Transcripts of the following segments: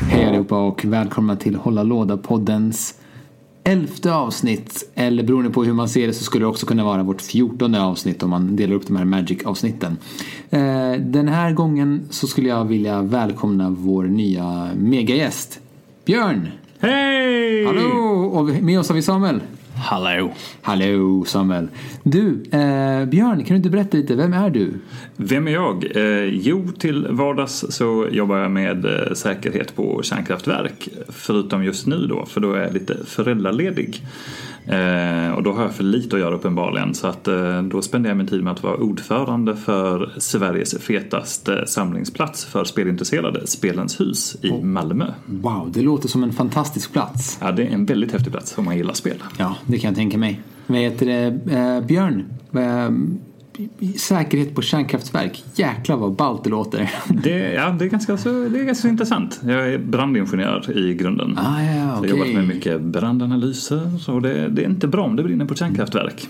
Hej allihopa och välkomna till Hålla Låda-poddens elfte avsnitt. Eller beroende på hur man ser det så skulle det också kunna vara vårt fjortonde avsnitt om man delar upp de här Magic-avsnitten. Eh, Den här gången så skulle jag vilja välkomna vår nya megagäst. Björn! Hej! Hallå! Och med oss har vi Samuel. Hallå! Hallå Samuel. Du, eh, Björn, kan du inte berätta lite, vem är du? Vem är jag? Eh, jo, till vardags så jobbar jag med eh, säkerhet på kärnkraftverk. Förutom just nu då, för då är jag lite föräldraledig. Eh, och då har jag för lite att göra uppenbarligen. Så att eh, då spenderar jag min tid med att vara ordförande för Sveriges fetaste samlingsplats för spelintresserade, Spelens hus i Malmö. Wow, det låter som en fantastisk plats. Ja, det är en väldigt häftig plats om man gillar spel. Ja, det kan jag tänka mig. Vad heter det? Eh, Björn, eh, säkerhet på kärnkraftverk. Jäklar vad ballt det låter. Det, ja, det, är ganska så, det är ganska så intressant. Jag är brandingenjör i grunden. Ah, ja, Så jag har jobbat med mycket brandanalyser och det, det är inte bra om det brinner på kärnkraftverk.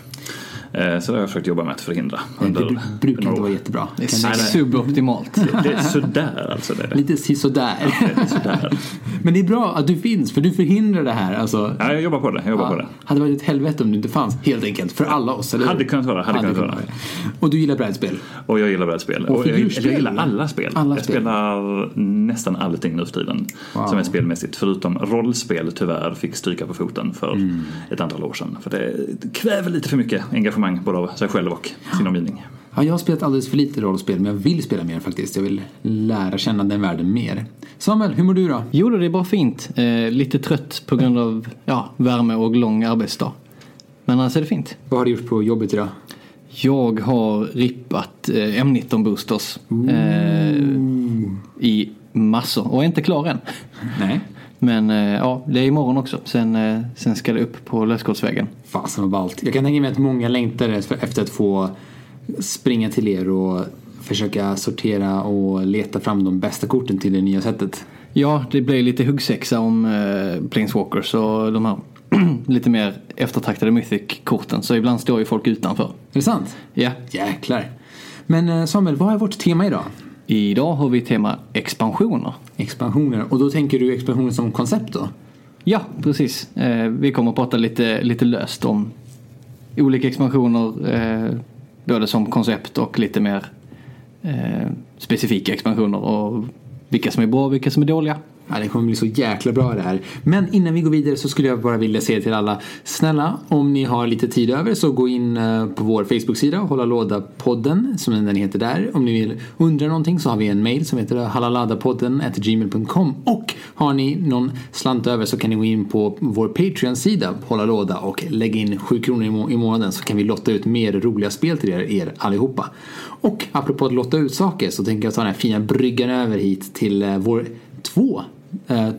Eh, Så det har jag försökt jobba med att förhindra. Det under bru- brukar några inte vara jättebra. Det är suboptimalt. Det, det är sådär alltså. Det är det. Lite sisådär. Det är sådär. Men det är bra att du finns, för du förhindrar det här. Alltså, Ja, jag jobbar på det. Jag jobbar på det. hade varit ett helvete om du inte fanns, helt enkelt. För alla oss, eller? Hade kunnat vara, hade kunnat vara. Och du gillar brädspel? Och jag gillar brädspel. Och Och jag, jag gillar alla spel. Alla jag spel. spelar nästan allting nu för tiden Wow. som är spelmässigt. Förutom rollspel tyvärr fick stryka på foten för Mm. ett antal år sedan. För det kräver lite för mycket engagemang både av sig själv och sin omgivning. Ja, jag har spelat alldeles för lite rollspel, men jag vill spela mer faktiskt. Jag vill lära känna den världen mer. Samuel, hur mår du då? Jo, det är bara fint. Eh, lite trött på grund av ja, värme och lång arbetsdag. Men annars är det fint. Vad har du gjort på jobbet idag? Jag har rippat eh, M19 boosters eh, i massor och är inte klar än. Nej. Men eh, ja, det är imorgon också. Sen, eh, sen ska det upp på lösgårdsvägen. Fasen vad ballt. Jag kan tänka mig att många längtar efter att få springa till er och försöka sortera och leta fram de bästa korten till det nya sättet. Ja, det blir lite huggsexa om eh, Planeswalkers och de här lite mer eftertraktade Mythic-korten. Så ibland står ju folk utanför. Är det sant? Ja, Jäklar. Men eh, Samuel, vad är vårt tema idag? Idag har vi tema expansioner. Expansioner. Och då tänker du expansioner som koncept då? Ja, precis. Eh, vi kommer att prata lite, lite löst om olika expansioner. Eh, både som koncept och lite mer eh, specifika expansioner. Och vilka som är bra och vilka som är dåliga. Ja, det kommer bli så jäkla bra det här. Men innan vi går vidare så skulle jag bara vilja säga till alla, snälla om ni har lite tid över så gå in eh, på vår Facebook-sida och hålla låda-podden som den heter där. Om ni vill undra någonting så har vi en mail som heter hallaladapodden gmail.com och har ni någon slant över så kan ni gå in på vår Patreon-sida Hålla Låda och lägga in 7 kronor i, må- i månaden så kan vi lotta ut mer roliga spel till er, er allihopa. Och apropå att lotta ut saker så tänker jag ta den här fina bryggan över hit till eh, vår två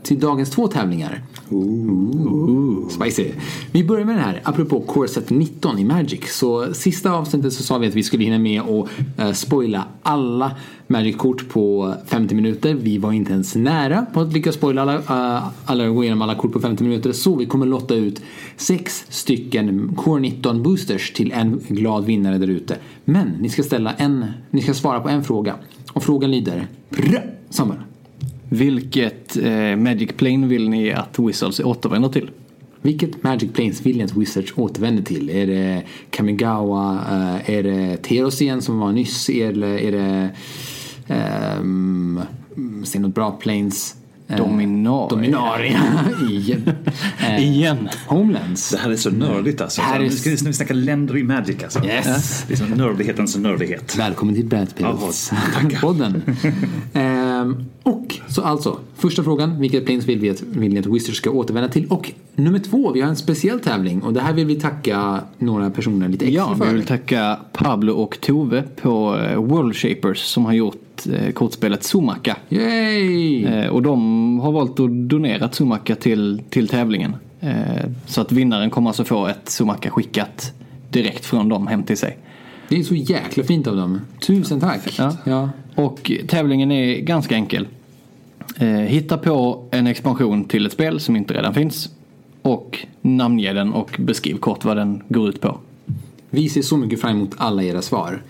till dagens två tävlingar. Ooh. Spicy. Vi börjar med den här, apropå Core Set 19 i Magic. Så sista avsnittet så sa vi att vi skulle hinna med att eh, spoila alla Magic-kort på 50 minuter. Vi var inte ens nära på att lyckas spoila alla, eh, alla gå igenom alla kort på 50 minuter. Så vi kommer lotta ut sex stycken Core 19 boosters till en glad vinnare där ute. Men ni ska ställa en, ni ska svara på en fråga. Och frågan lyder, Samuel. Vilket eh, Magic Plane vill ni att Wizards återvänder till? Vilket Magic Planes vill ni att Wizards återvänder till? Är det Kamigawa? eh, är det Teros igen som var nyss? Eller är det... Um, Säg något bra Planes? Eh, Dominaria. Dominaria. Igen. Eh, Igen. Homelands. Det här är så nördigt alltså. här är- Nu ska vi nu snacka länder i Magic alltså. Yes. Det är som nördighetens nördighet. Välkommen till Brädspelspodden. ehm, och så alltså, första frågan. Vilket Planes vill, vi att, vill ni att Wizards ska återvända till? Och nummer två, vi har en speciell tävling. Och det här vill vi tacka några personer lite extra Ja, för. vi vill tacka Pablo och Tove på eh, World Shapers som har gjort eh, kortspelet Sumaka. Yay! Eh, Och de har valt att donera Sumaka till, till tävlingen. Så att vinnaren kommer alltså få ett Sumaka skickat direkt från dem hem till sig. Det är så jäkla fint av dem. Tusen tack. Ja. Ja. Och tävlingen är ganska enkel. Eh, Hitta på en expansion till ett spel som inte redan finns. Och namnge den och beskriv kort vad den går ut på. Vi ser så mycket fram emot alla era svar.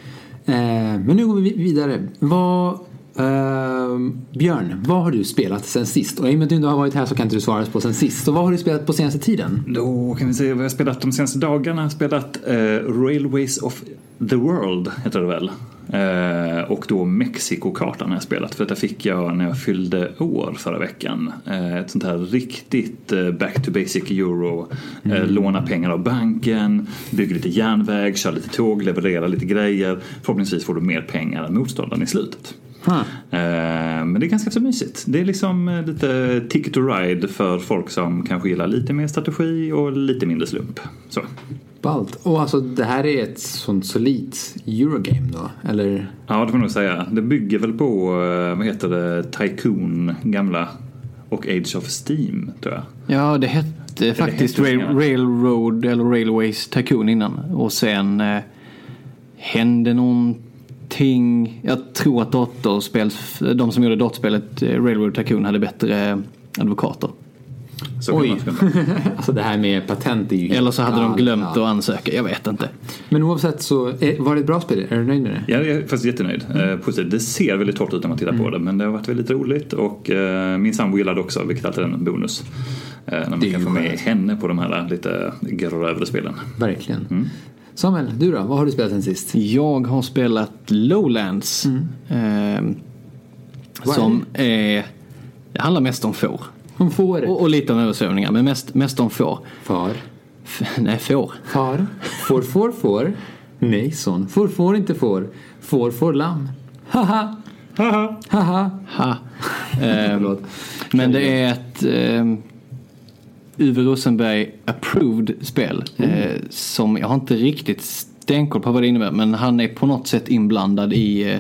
Eh, men nu går vi vidare. Vad, eh, Björn, vad har du spelat sen sist? Och i och med att du inte har varit här så kan inte du svara på sen sist. Så vad har du spelat på senaste tiden? Då kan vi se vad jag har spelat de senaste dagarna. Jag har spelat eh, Railways of the World, heter det väl. Eh, och då Mexikokartan har jag spelat för detta fick jag när jag fyllde år förra veckan. Eh, ett sånt här riktigt eh, back to basic euro. Eh, låna pengar av banken, bygga lite järnväg, köra lite tåg, leverera lite grejer. Förhoppningsvis får du mer pengar än motståndaren i slutet. Huh. Eh, Men det är ganska så mysigt. Det är liksom eh, lite ticket to ride för folk som kanske gillar lite mer strategi och lite mindre slump. Så. Ballt. Och alltså det här är ett sånt solidt Eurogame då? Eller? Ja, det får man nog säga. Det bygger väl på, eh, vad heter det, Tycoon, gamla, och Age of Steam, tror jag. Ja, det hette faktiskt hette Rail, Railroad eller Railways Tycoon innan. Och sen eh, hände någonting. Jag tror att datorspel, de som gjorde datorspelet eh, Railroad Tycoon hade bättre eh, advokater. Så Oj. alltså det här med patent är ju... Eller så hade de glömt ja. att ansöka, jag vet inte. Men oavsett så, eh, var det ett bra spel? Är du nöjd med det? Jag är faktiskt jättenöjd. Eh, positivt. Det ser väldigt torrt ut när man tittar på det men det har varit väldigt roligt och eh, min sambo gillade också vilket alltid är en bonus. Eh, när man Det kan få med skönt. henne på de här lite grövre spelen. Verkligen. Mm. Samuel, du då? Vad har du spelat sen sist? Jag har spelat Lowlands. Eh, Mm. Är som är... Det handlar mest om får. Hon får. Och, och lite om översvämningar, men mest, mest om får. Far. F- nej, får. Far. Får, får, får. Nej, son. Får, får, inte får. Får, får, lamm. Haha. Haha! Haha. Ha. Eh, Förlåt. men det är ett eh, Uwe Rosenberg approved spel. Eh, som jag har inte riktigt stenkoll på vad det innebär. Men han är på något sätt inblandad i eh,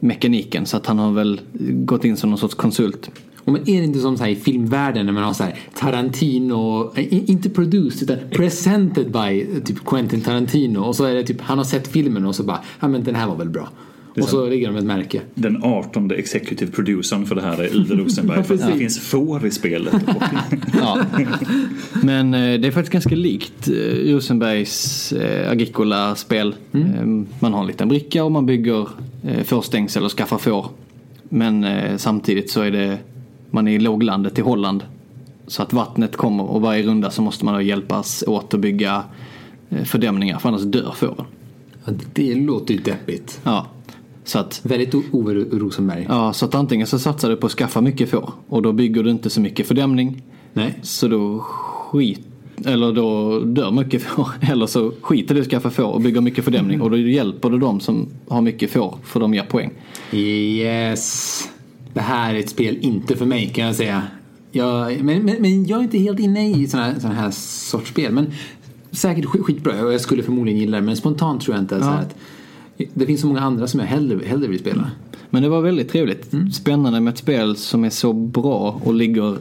mekaniken. Så att han har väl gått in som någon sorts konsult. Och men är det inte som så här i filmvärlden när man har så här Tarantino, inte produced utan presented by eh, typ Quentin Tarantino och så är det typ han har sett filmen och så bara ja men den här var väl bra. Och så ligger de med ett märke. Den 18 executive producern för det här är Uwe Rosenberg. för att det finns får i spelet. Ja. Men eh, det är faktiskt ganska likt eh, Rosenbergs Agricola-spel. Eh, man har en liten bricka och man bygger fårstängsel och skaffar får. Men samtidigt så är det man är i låglandet i Holland. Så att vattnet kommer och varje runda så måste man då hjälpas åt att bygga eh, fördämningar för annars dör fåren. Ja, det låter ju deppigt. Ja. Så att Väldigt Ove. Ja, så att antingen så satsar du på att skaffa mycket får och då bygger du inte så mycket fördämning. Nej. Så då skit eller då dör mycket får. Eller så skiter du i att skaffa får och bygger mycket fördämning och då hjälper du dem som har mycket får för de ger poäng. Yes. Det här är ett spel inte för mig kan jag säga. Jag, men, men, men jag är inte helt inne i sådana såna här sorts spel. Men säkert skit, skitbra och jag skulle förmodligen gilla det. Men spontant tror jag inte här att det finns så många andra som jag hellre, hellre vill spela. Men det var väldigt trevligt. Spännande med ett spel som är så bra och ligger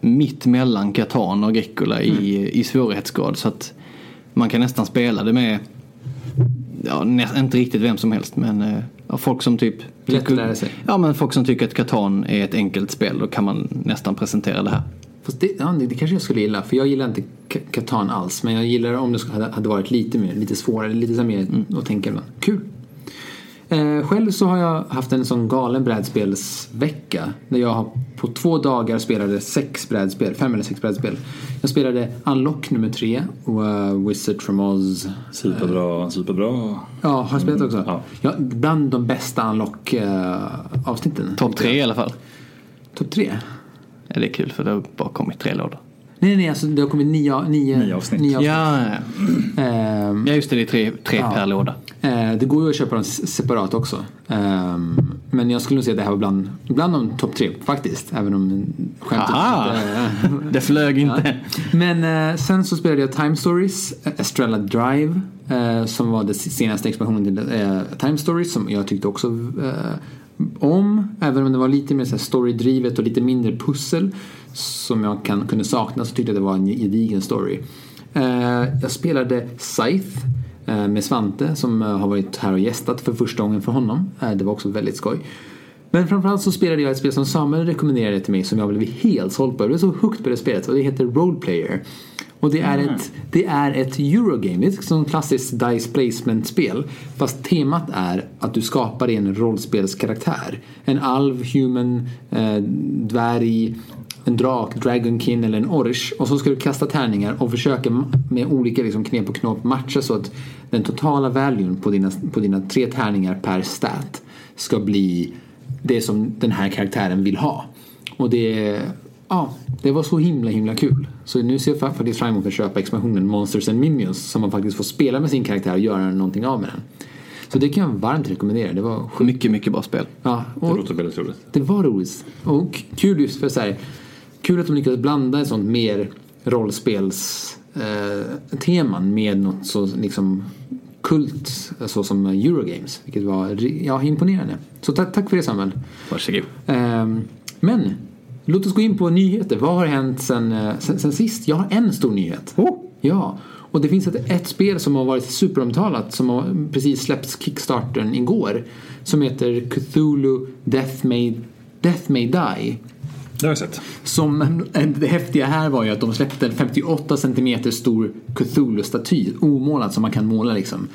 mitt mellan Catan och Agricola i, i svårighetsgrad. Så att man kan nästan spela det med, ja, nä, inte riktigt vem som helst men eh, ja, folk som typ Lätt att lära sig. Ja men folk som tycker att Catan är ett enkelt spel då kan man nästan presentera det här. Fast det, ja, det, kanske jag skulle gilla. För jag gillar inte Catan alls. Men jag gillar om det hade, varit lite mer, lite svårare. Lite så mer att tänka ibland. Kul. Eh, själv så har jag haft en sån galen brädspelsvecka. Där jag har på två dagar spelade sex brädspel. Fem eller sex brädspel. Jag spelade Unlock nummer tre. Och uh, Wizard from Oz. superbra, superbra. Ja, har du spelat också? ja. Ja, bland de bästa Unlock uh, avsnitten. Topp tre i alla fall. Topp tre? Ja, det är kul för det har bara kommit tre lådor. Nej, nej, alltså det har kommit nio, nio, Nio avsnitt. Nio avsnitt. Ja, ja. Ehm, ja just det, det är tre, tre Ja. per låda. Eh, det går ju att köpa dem separat också. Ehm, men jag skulle nog säga att det här var bland, bland de topp tre faktiskt. Även om skämtet Aha! inte... Det flög inte. Men eh, sen så spelade jag Time Stories, eh, Estrella Drive. Som var den senaste expansionen till Time Stories. Som jag tyckte också om. Även om det var lite mer så här storydrivet och lite mindre pussel. Som jag kan, kunde sakna så tyckte jag det var en gedigen story. Eh, jag spelade Scythe. eh, Med Svante som eh, har varit här och gästat för första gången för honom. Det var också väldigt skoj. Men framförallt så spelade jag ett spel som Samuel rekommenderade till mig som jag blev helt såld på. Jag blev så hooked på det spelet och det heter Roleplayer. Och det är, ett, det är ett Eurogame, det är ett sånt klassiskt Dice Placement-spel. Fast temat är att du skapar en rollspelskaraktär. En alv, human, eh, dvärg, en drak, dragonkin eller en orch. Och så ska du kasta tärningar och försöka med olika liksom, knep och knop matcha så att den totala valuen på dina, på dina tre tärningar per stat ska bli det som den här karaktären vill ha. Och det, ja, det var så himla himla kul. Så nu ser jag faktiskt fram emot att köpa expansionen Monsters and Minions som man faktiskt får spela med sin karaktär och göra någonting av med den. Så det kan jag varmt rekommendera. Det var sjukt. Mycket, mycket bra spel. Ja, Det låter väldigt roligt. det var roligt. Och kul just för så här, kul att de lyckades blanda ett sånt mer rollspels eh, med något så liksom kult så som Eurogames. Vilket var ja, imponerande. Så tack, tack för det Samuel. Varsågod. Ehm, men låt oss gå in på nyheter. Vad har hänt sen, eh, sen, sen sist? Jag har en stor nyhet. Ja, och det finns ett, ett spel som har varit superomtalat som har precis släppts Kickstartern igår. Som heter Cthulhu Death May, Death May Die. Det har jag sett. Som, det häftiga här var ju att de släppte en 58 cm stor Cthulhu-staty, omålad som man kan måla liksom.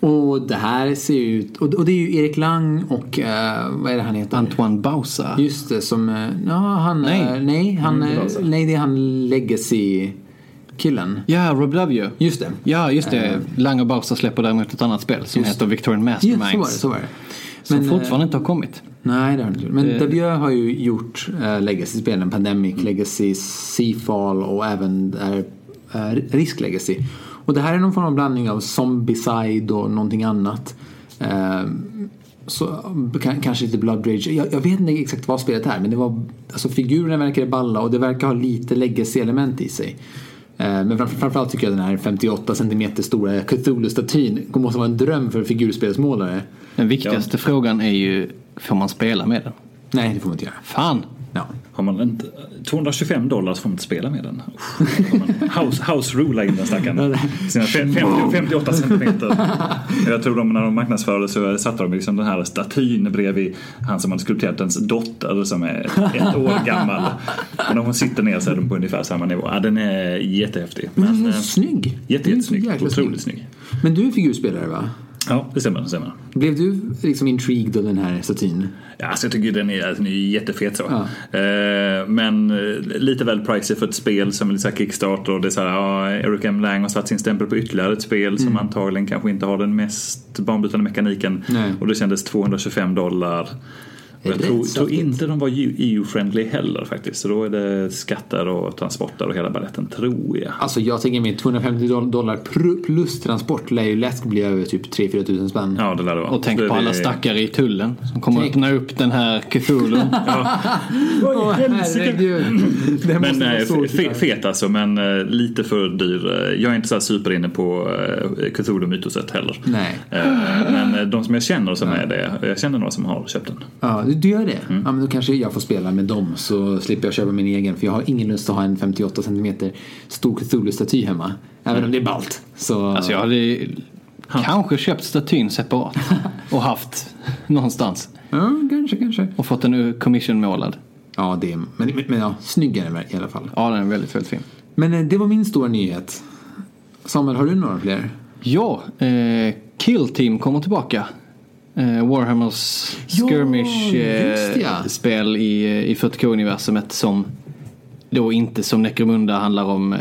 Och det här ser ju ut, och, det är ju Erik Lang och eh, vad är det han heter? Antoine Bausa. Just det, som, eh, ja han, Nej. nej, nej, han, nej det är han Legacy-killen. Ja, Rob W. Just det. Ja, just det. Lang och Bausa släpper däremot ett annat spel som Just- heter Victorian Ja, så var det. Masterminds. Så var det. Som Men, eh, fortfarande inte har kommit. Nej, det har inte gjort. Men Det- Davieux har ju gjort äh, Legacy-spelen, Pandemic, Legacy, Seafall och även äh, Risk Legacy. Och det här är någon form av blandning av Zombicide och någonting annat. Ehm, så kanske lite Blood Rage. Jag, jag vet inte exakt vad spelet är men det var, alltså figurerna verkar balla och det verkar ha lite legacy-element i sig. Eh, Men framför, framförallt tycker jag den här 58 cm stora Cthulhu-statyn måste vara en dröm för figurspelsmålare. Den viktigaste frågan är ju, får man spela med den? Nej, det får man inte göra. Fan! Ja. Har man inte 225 dollar så får man inte spela med den. House, house rula in den stackaren. Sina fe- 50, 58 centimeter. Jag tror de när de marknadsförde så satte de liksom den här statyn bredvid han som hade skulpterat ens dotter som är ett år gammal. Och när hon sitter ner så är de på ungefär samma nivå. Ja, den är jättehäftig. Men den Men, är eh, snygg. jätte, Den är jättesnygg. Otroligt snygg. Men du är figurspelare va? Ja, det stämmer. Det stämmer. Blev du liksom intrigued av den här statyn? Ja, alltså jag tycker den är, den är jättefet så. Ja. Eh, men eh, lite väl pricey för ett spel som är lite så Kickstarter och det är så här, ja, Eric M. Lang har satt sin stämpel på ytterligare ett spel som antagligen kanske inte har den mest banbrytande mekaniken. Nej. Och det kändes 225 dollar. Jag det tror, tror inte de var EU-friendly heller faktiskt. Så då är det skatter och transporter och hela baletten tror jag. Alltså jag tänker mig 250 doll- dollar plus transport lär ju lätt bli över typ 3-4 tusen spänn. Ja, det lär det vara. Och tänk det, på alla det- stackare i tullen som kommer Tänk. öppna upp den här Cthulhu. Åh herregud. Det Men måste vara nej, fe- fet alltså, men eh, lite för dyr. Eh, Jag är inte så här superinne på uh, Cthulhu-mytoset heller. Nej. Eh, men eh, de som jag känner som är det, jag känner några som har köpt den. Ja, du, gör det? Ja, men då kanske jag får spela med dem så slipper jag köpa min egen. För jag har ingen lust att ha en 58 cm stor Cthulhu-staty hemma. Även om det är ballt. Så... Alltså jag hade kanske köpt statyn separat och haft någonstans. Ja, kanske, kanske. Och fått den commission-målad. Ja, det är... Men, men, ja, snyggare i alla fall. Ja, den är väldigt, väldigt fin. Men eh, det var min stora nyhet. Samuel, har du några fler? Ja, eh, Kill Team kommer tillbaka. Eh, Warhammers Ja, skirmish eh, just det, ja. spel i, eh, i 40K-universumet som då inte som Necromunda handlar om eh,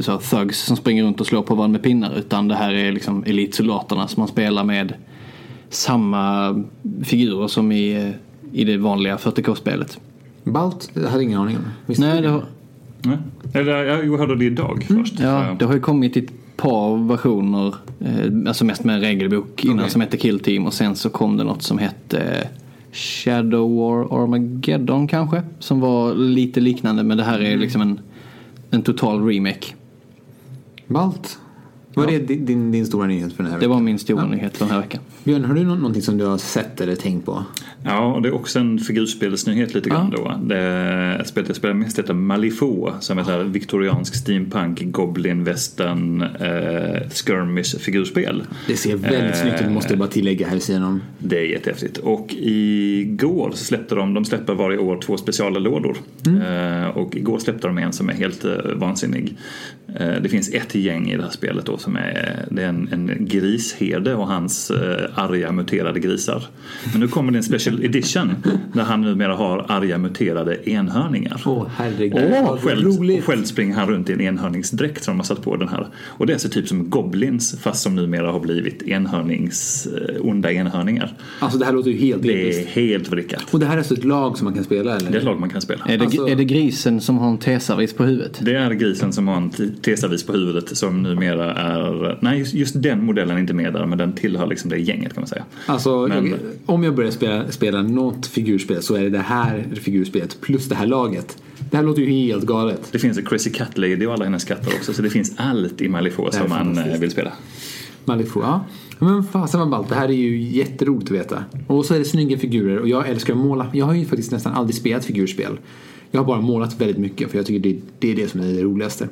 så, thugs som springer runt och slår på varandra med pinnar utan det här är liksom elitsoldaterna som man spelar med samma figurer som i, eh, i det vanliga 40K-spelet. Balt? Jag hade ingen aning om. Nej, det har, Nej. Eller jag jag hörde det idag först. Ja, det har ju kommit ett par versioner, eh, alltså mest med en regelbok innan Okej. som hette Kill Team och sen så kom det något som hette Shadow War Armageddon kanske. Som var lite liknande men det här är liksom en, en total remake. Balt? Var det din, din, din stora nyhet för den här Det veckan? var min stora nyhet för den här veckan. Björn, har du nå- någonting som du har sett eller tänkt på? Ja, och det är också en figurspelsnyhet lite grann då. Det är ett spel jag spelar mest heter Malifaux som är ett viktoriansk steampunk, goblin, western, eh, skirmish figurspel. Det ser väldigt Eh, snyggt ut, måste jag bara tillägga här vid sidan om. Det är jättehäftigt. Och igår så släppte de, de släpper varje år två speciallådor. Eh, och igår släppte de en som är helt eh, vansinnig. Eh, det finns ett gäng i det här spelet då som är, det är en, en grisherde och hans eh, arga muterade grisar. Men nu kommer det en special edition där han numera har arga muterade enhörningar. Åh, herregud. Och Vad själv, roligt. och själv springer han runt i en enhörningsdräkt som de har satt på den här. Och det är alltså typ som Goblins fast som numera har blivit enhörnings, eh, onda enhörningar. Alltså det här låter ju helt Det är episkt. helt vrickat. Och det här är alltså ett lag som man kan spela eller? Det är ett lag man kan spela. Är det, Alltså- är det grisen som har en tesavis på huvudet? Det är grisen som har en tesavis på huvudet som numera är... Nej, just, just den modellen är inte med där men den tillhör liksom det gänget kan man säga. Alltså, Men- jag, om jag börjar spela, spela något figurspel så är det det här figurspelet plus det här laget. Det här låter ju helt galet. Det finns en Crazy Cat Lady och alla hennes katter också så det finns allt i Malifaux som är man eh, vill spela. Malifaux, ja. Men fasen vad ballt, det här är ju jätteroligt att veta. Och så är det snygga figurer och jag älskar att måla. Jag har ju faktiskt nästan aldrig spelat figurspel. Jag har bara målat väldigt mycket för jag tycker det, det är det som är det roligaste.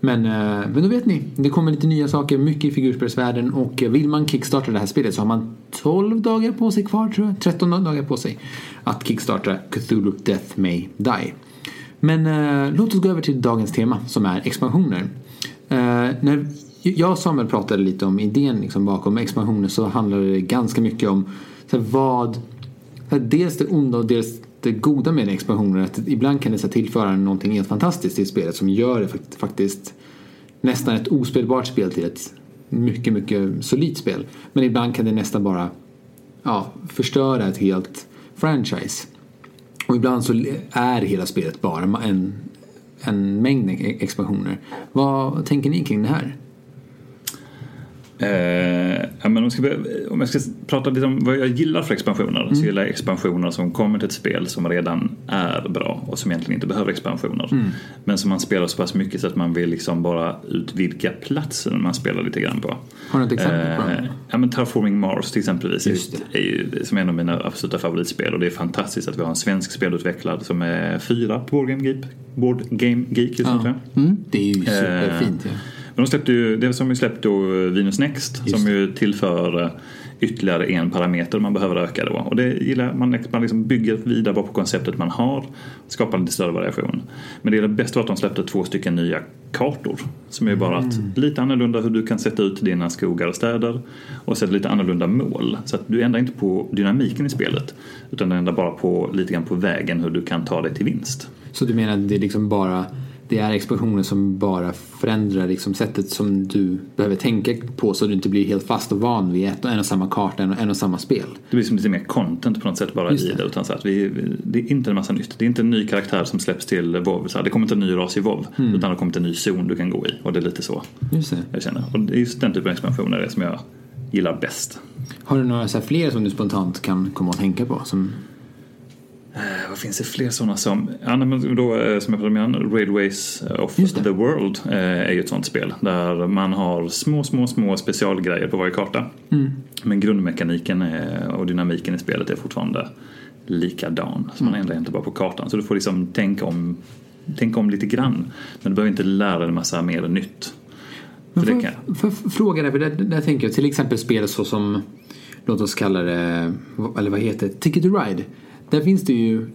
Men, eh, men då vet ni, det kommer lite nya saker, mycket i figurspelsvärlden och eh, vill man kickstarta det här spelet så har man 12 dagar på sig kvar tror jag, 13 dagar på sig att kickstarta Cthulhu Death May Die. Men eh, låt oss gå över till dagens tema som är expansioner. Eh, när jag och Samuel pratade lite om idén liksom bakom expansioner så handlade det ganska mycket om så här, vad, så här, dels det onda och dels det goda med expansionen är Att ibland kan det tillföra någonting helt fantastiskt i spelet som gör det faktiskt nästan ett ospelbart spel till ett mycket, mycket solidt spel. Men ibland kan det nästan bara ja, förstöra ett helt franchise. Och ibland så är hela spelet bara en, en mängd expansioner. Vad tänker ni kring det här? Eh, ja, men om, ska, vi- om jag ska prata lite om vad jag gillar för expansioner så gillar jag expansioner som kommer till ett spel som redan är bra och som egentligen inte behöver expansioner. Men som man spelar så pass mycket så att man vill liksom bara utvidga platsen man spelar lite grann på. Har du ett exempel på Eh, ja, men Terraforming Mars till exempelvis är, är ju som en av mina absoluta favoritspel och det är fantastiskt att vi har en svensk spelutvecklad som är fyra på Board Game Geek, Board Game Geek just Ja. jag. Det är ju superfint. Ja. Men de släppte ju, det som vi släppt då Venus Next som ju tillför eh, ytterligare en parameter man behöver öka då. Och det gillar man, man liksom bygger vidare bara på konceptet man har, skapar lite större variation. Men det är det bästa var att de släppte två stycken nya kartor. Som är bara att lite annorlunda hur du kan sätta ut dina skogar och städer och sätta lite annorlunda mål. Så att du ändrar inte på dynamiken i spelet utan du ändrar bara på lite grann på vägen hur du kan ta dig till vinst. Så du menar att det är liksom bara det är expansioner som bara förändrar liksom sättet som du behöver tänka på så du inte blir helt fast och van vid ett och en och samma karta, en och, en och samma spel. Det blir som lite mer content på något sätt bara Just i det. det. Utan så att vi, det är inte en massa nytt. Det är inte en ny karaktär som släpps till WoW. Så här, det kommer inte en ny ras i WoW. Mm. Utan det kommer inte en ny zon du kan gå i. Och det är lite så Just det. jag känner. Och det är just den typen av expansioner som jag gillar bäst. Har du några så fler som du spontant kan komma att tänka på? Som, Eh, vad finns det fler sådana som? Ja, men då, eh, som jag pratade om innan, Railways of the World eh, är ju ett sånt spel. Där man har små, små, små specialgrejer på varje karta. Mm. Men grundmekaniken är, och dynamiken i spelet är fortfarande likadan. Så man Mm. ändrar inte bara på kartan. Så du får liksom tänka om, tänka om lite grann. Men du behöver inte lära dig en massa mer nytt. Men För får jag fråga dig, för där, där tänker jag till exempel spel så som, låt oss kalla det, eller vad heter det, Ticket to Ride. Där finns det ju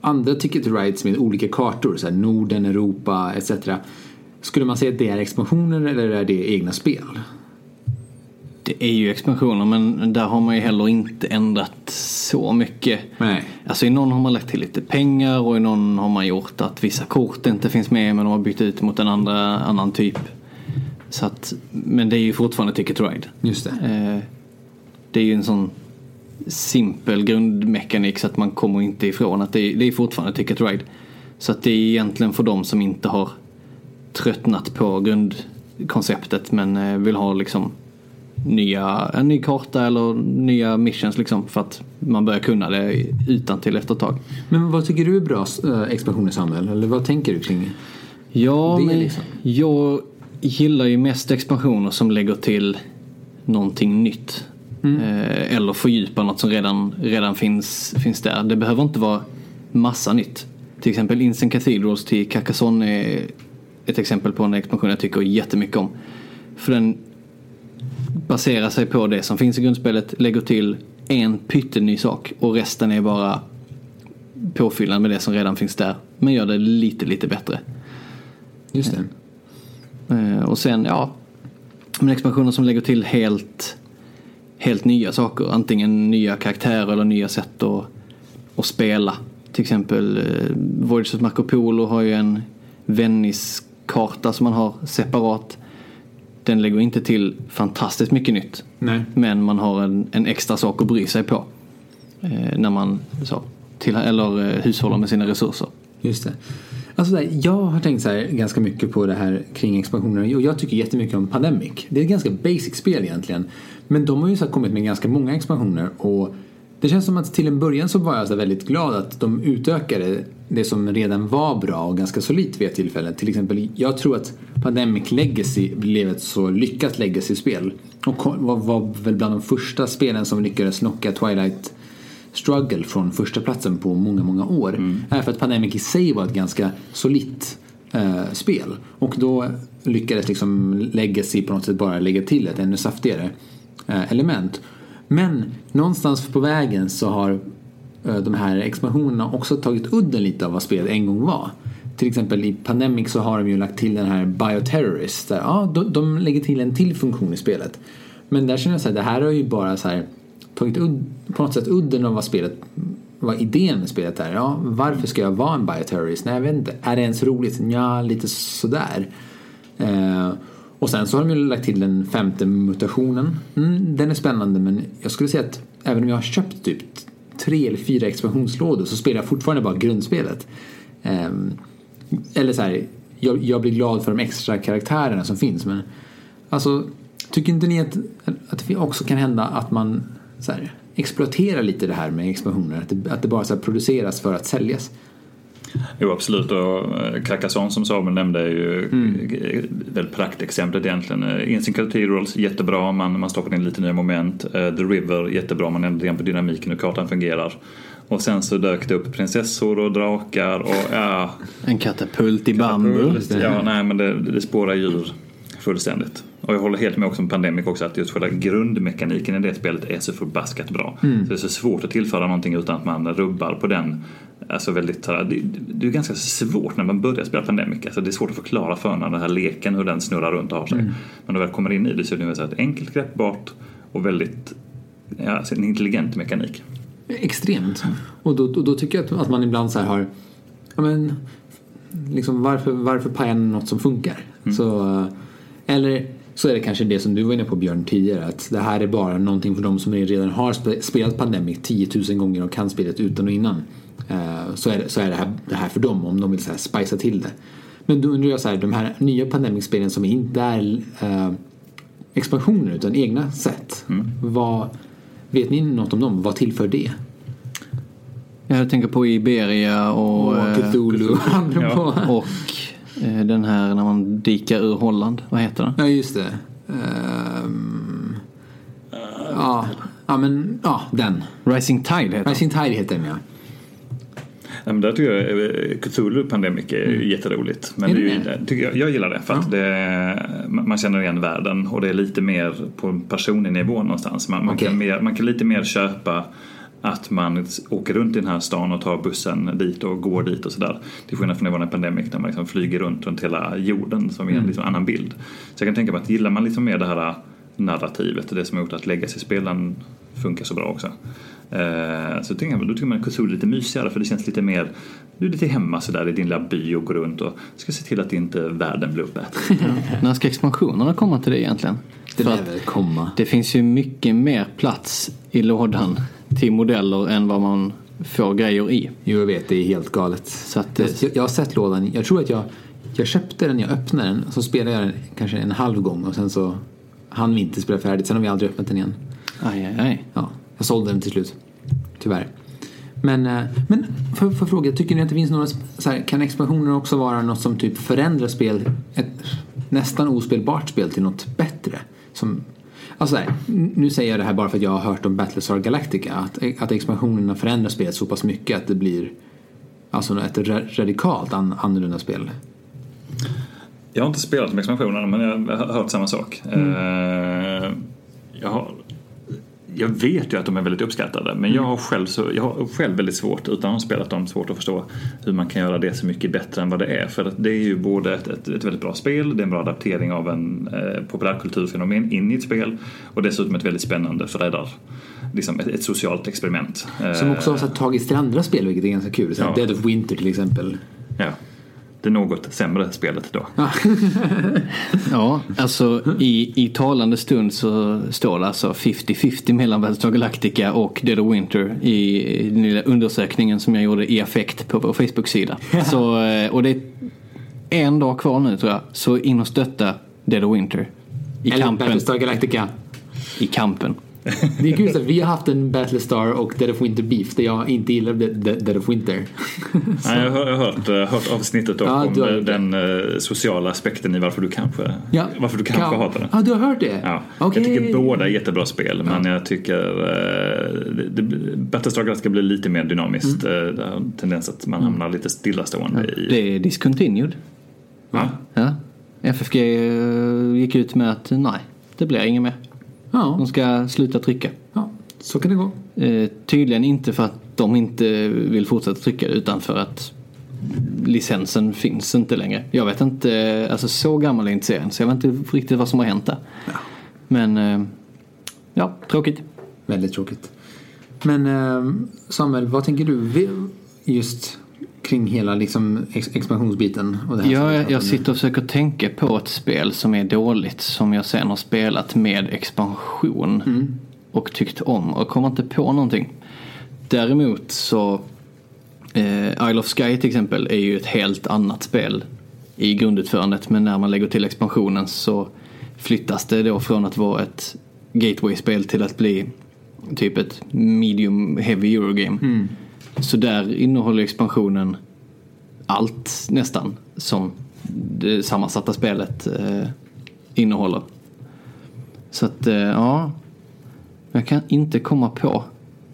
andra Ticket Rides med olika kartor, så Norden, Europa etc. Skulle man säga att det är expansioner eller är det egna spel? Det är ju expansioner men där har man ju heller inte ändrat så mycket. Nej. Alltså i någon har man lagt till lite pengar och i någon har man gjort att vissa kort inte finns med men de har bytt ut mot en andra, annan typ. Så att, men det är ju fortfarande Ticket Ride. Just det. Eh, det är ju en sån simpel grundmekanik så att man kommer inte ifrån att det är, det är fortfarande Ticket Ride. Så att det är egentligen för de som inte har tröttnat på grundkonceptet men eh, vill ha liksom nya, en ny karta eller nya missions liksom för att man börjar kunna det utan till efter ett tag. Men vad tycker du är bra äh, expansioner Samuel? Eller vad tänker du kring? Ja, Det liksom. jag gillar ju mest expansioner som lägger till någonting nytt. Eh, eller fördjupar något som redan, redan finns, finns där. Det behöver inte vara massa nytt. Till exempel Instant Cathedrals till Carcassonne är ett exempel på en expansion jag tycker jättemycket om. För den baserar sig på det som finns i grundspelet, lägger till en pytteny sak och resten är bara påfyllnad med det som redan finns där. Men gör det lite, lite bättre. Just det. Eh, Och sen, ja, men expansioner som lägger till helt, helt nya saker. Antingen nya karaktärer eller nya sätt att, att spela. Till exempel eh, Voyages of Marco Polo har ju en Venice-karta som man har separat. Den lägger inte till fantastiskt mycket nytt. Nej. Men man har en, en extra sak att bry sig på. Eh, när man så, till, eller eh, hushållar med sina resurser. Just det. Alltså där, jag har tänkt så här ganska mycket på det här kring expansioner och jag tycker jättemycket om Pandemic. Det är ett ganska basic spel egentligen. Men de har ju så här kommit med ganska många expansioner och det känns som att till en början så var jag så väldigt glad att de utökade det som redan var bra och ganska solitt vid ett tillfälle. Till exempel, jag tror att Pandemic Legacy blev ett så lyckat Legacy-spel. Och var, var väl bland de första spelen som lyckades knocka Twilight struggle från första platsen på många, många år. Mm. Är för att Pandemic i sig var ett ganska solitt eh, spel. Och då lyckades liksom Legacy på något sätt bara lägga till ett ännu saftigare eh, element. Men någonstans på vägen så har eh, de här expansionerna också tagit udden lite av vad spelet en gång var. Till exempel i Pandemic så har de ju lagt till den här Bioterrorist. Där, ja, de, de lägger till en till funktion i spelet. Men där känner jag så här, det här har ju bara så här tagit på något sätt udden av vad spelet vad idén med spelet är. Ja, varför ska jag vara en bioterrorist? Nej, jag vet inte. Är det ens roligt? Ja, lite sådär. Eh, och sen så har de ju lagt till den femte mutationen. Mm, den är spännande men jag skulle säga att även om jag har köpt typ tre eller fyra expansionslådor så spelar jag fortfarande bara grundspelet. Eh, eller så här, jag, jag blir glad för de extra karaktärerna som finns men alltså tycker inte ni att, att det också kan hända att man så här, exploaterar lite det här med expansioner? Att det, att det bara så här, produceras för att säljas? Jo absolut och eh, Carcassonne som Samuel nämnde är ju mm. väl praktexemplet egentligen. Eh, Instant Cathedrals jättebra, man, man stoppar in lite nya moment. Eh, The River jättebra, man ändrar igen på dynamiken hur kartan fungerar. Och sen så dök det upp prinsessor och drakar och ja... En katapult i bambu. Ja, nej men det, det spårar djur fullständigt. Och jag håller helt med också om Pandemic också att just själva grundmekaniken i det spelet är så förbaskat bra. Så det är så svårt att tillföra någonting utan att man rubbar på den. Alltså väldigt, så det, det är ganska svårt när man börjar spela Pandemic. Alltså det är svårt att förklara för någon den här leken hur den snurrar runt och har sig. Men när du väl kommer in i det så är det så enkelt greppbart och väldigt ja, alltså en intelligent mekanik. Extremt. Och då, då, då tycker jag att, att man ibland så här har ja, men, liksom varför, varför paja något som funkar? Så, eh, eller så är det kanske det som du var inne på Björn tidigare att det här är bara någonting för de som redan har spe- spelat Pandemic 10 000 gånger och kan spelet utan och innan. Eh, Så är, det, så är det, här, det här för dem om de vill så här spicea till det. Men då undrar jag så här, de här nya Pandemic-spelen som inte är eh, expansioner utan egna sätt. Vad, vet ni något om dem? Vad tillför det? Jag tänker på Iberia och, Och eh, Cthulhu. Ja. och eh, den här när man dikar ur Holland. Vad heter den? Ja, just det. Ehm, ja, ja, men ja, den. Rising Tide heter den. Rising Tide heter den ja. Ja, men där tycker jag eh, Cthulhu Pandemic är mm. jätteroligt. Men Är det det är ju, tycker jag, jag gillar det för att det, man känner igen världen och det är lite mer på personlig nivå någonstans. Man, man, Okej. kan, mer, man kan lite mer köpa att man åker runt i den här stan och tar bussen dit och går dit och sådär. Till skillnad från Nirvana Pandemic där man liksom flyger runt runt hela jorden som är en liksom annan bild. Så jag kan tänka mig att gillar man liksom mer det här narrativet, det som har gjort att Legacy-spelen funkar så bra också. Eh, så tänker jag, då tycker man att är lite mysigare för det känns lite mer, du är lite hemma sådär i din lilla by och går runt och ska se till att inte världen blir uppäten. När ska expansionerna komma till det egentligen? Det komma. det finns ju mycket mer plats i lådan till modeller än vad man får grejer i. Jo, jag vet. Det är helt galet. Så att Jag, det, jag, har sett lådan. Jag tror att jag, jag köpte den, jag öppnade den. Så spelade jag den kanske en halv gång och sen så hann vi inte spela färdigt. Sen har vi aldrig öppnat den igen. aj, aj, aj. Ja, jag sålde den till slut. Tyvärr. Men, eh, men för, för fråga, tycker ni att det finns några, så här, kan expansioner också vara något som typ förändrar spel, ett nästan ospelbart spel till något bättre? Som, alltså här, nu säger jag det här bara för att jag har hört om Battlestar Galactica, att, att expansionerna förändrar spelet så pass mycket att det blir alltså ett radikalt an, annorlunda spel. Jag har inte spelat med expansionerna men jag har hört samma sak. Mm. Uh, jag har jag vet ju att de är väldigt uppskattade men jag har själv, så, jag har själv väldigt svårt, utan att ha spelat dem, svårt att förstå hur man kan göra det så mycket bättre än vad det är. För det är ju både ett, ett, ett väldigt bra spel, det är en bra adaptering av en eh, populärkulturfenomen in i ett spel och dessutom ett väldigt spännande föräldrar liksom ett, ett, socialt experiment. Som också har tagits till andra spel vilket är ganska kul. Så ja. Dead of Winter till exempel. Ja det något sämre spelet då. ja, alltså i, i talande stund så står det alltså 50-50 mellan Battlestar Galactica och Dead of Winter i den lilla undersökningen som jag gjorde i affekt på vår Facebook-sida. Så, eh, och det är en dag kvar nu tror jag, så in och stötta Dead of Winter. I Eller kampen. Battlestar Galactica. I kampen. Det är kul att vi har haft en Battlestar och Dead of Winter Beef där jag inte gillar Dead of Winter. Nej, jag har hört, eh, hört avsnittet ja, om har... den uh, sociala aspekten i varför du kanske, ja. varför du kanske kan... hatar den. Ja, du har hört det? Ja. Okay. Jag tycker båda är jättebra spel men jag tycker uh, det, Battlestar Galactica blir lite mer dynamiskt. Mm. Uh, det tendens att man hamnar lite stillastående i... Det är discontinued. Va? Ja. FFG gick ut med att nej, det blir inget mer. Ja. De ska sluta trycka. Ja, så kan det gå. Eh, tydligen inte för att de inte vill fortsätta trycka utan för att licensen finns inte längre. Jag vet inte, alltså så gammal är inte serien så jag vet inte riktigt vad som har hänt där. Ja. Men eh, ja, tråkigt. Väldigt tråkigt. Men eh, Samuel, vad tänker du just kring hela liksom expansionsbiten? Och det här ja, jag, jag sitter och försöker tänka på ett spel som är dåligt som jag sen har spelat med expansion mm. och tyckt om och kommer inte på någonting. Däremot så eh, Isle of Sky till exempel är ju ett helt annat spel i grundutförandet men när man lägger till expansionen så flyttas det då från att vara ett gateway-spel till att bli typ ett medium heavy eurogame. Mm. Så där innehåller expansionen allt nästan som det sammansatta spelet eh, innehåller. Så att eh, ja, jag kan inte komma på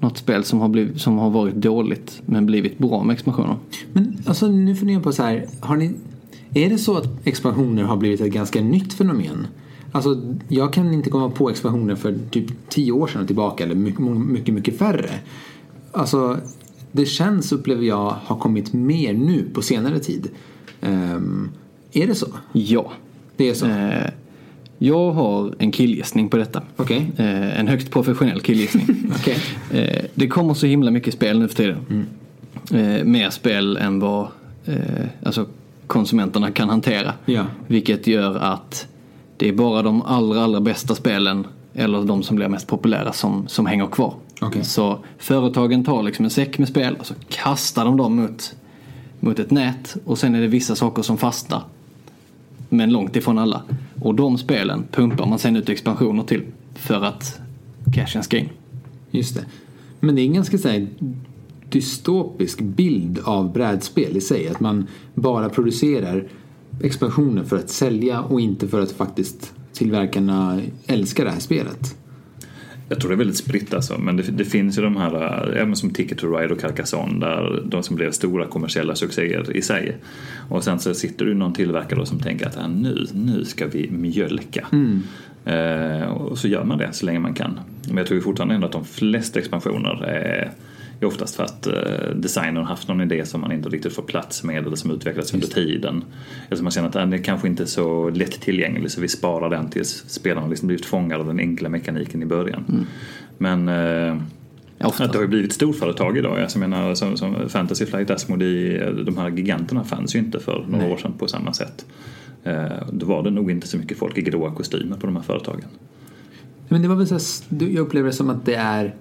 något spel som har, blivit, som har varit dåligt men blivit bra med expansioner. Men alltså nu funderar jag på så här, har ni, är det så att expansioner har blivit ett ganska nytt fenomen? Alltså jag kan inte komma på expansioner för typ tio år sedan tillbaka eller mycket, mycket, mycket färre. Alltså det känns, upplever jag, har kommit mer nu på senare tid. Um, är det så? Ja. Det är så? Uh, jag har en killgissning på detta. Okay. Uh, en högst professionell killgissning. okay. uh, det kommer så himla mycket spel nu för tiden. Mm. mer spel än vad alltså konsumenterna kan hantera. Ja. Vilket gör att det är bara de allra, allra bästa spelen eller de som blir mest populära som, som hänger kvar. Okay. Så företagen tar liksom en säck med spel och så kastar de dem mot, mot ett nät och sen är det vissa saker som fastnar. Men långt ifrån alla. Och de spelen pumpar man sen ut expansioner till för att cashen ska in. Just det. Men det är en ganska så här, dystopisk bild av brädspel i sig. Att man bara producerar expansioner för att sälja och inte för att faktiskt tillverkarna älskar det här spelet. Jag tror det är väldigt spritt alltså, men det, det finns ju de här, även som Ticket to Ride och Carcassonne, där de som blev stora kommersiella succéer i sig. Och sen så sitter du någon tillverkare som tänker att nu, nu ska vi mjölka. Mm. Eh, och så gör man det så länge man kan. Men jag tror fortfarande ändå att de flesta expansioner är är oftast för att eh, designern haft någon idé som man inte riktigt får plats med eller som utvecklats under tiden. Eller som man känner att den är kanske inte så lättillgänglig så vi sparar den tills spelarna liksom blivit fångade av den enkla mekaniken i början. Mm. Men eh, Ofta. det har ju blivit storföretag idag. Jag menar, som, som Fantasy Flight Asmodee, de här giganterna fanns ju inte för några Nej. år sedan på samma sätt. Eh, då var det nog inte så mycket folk i gråa kostymer på de här företagen. Men det var väl så här, jag upplever det som att det är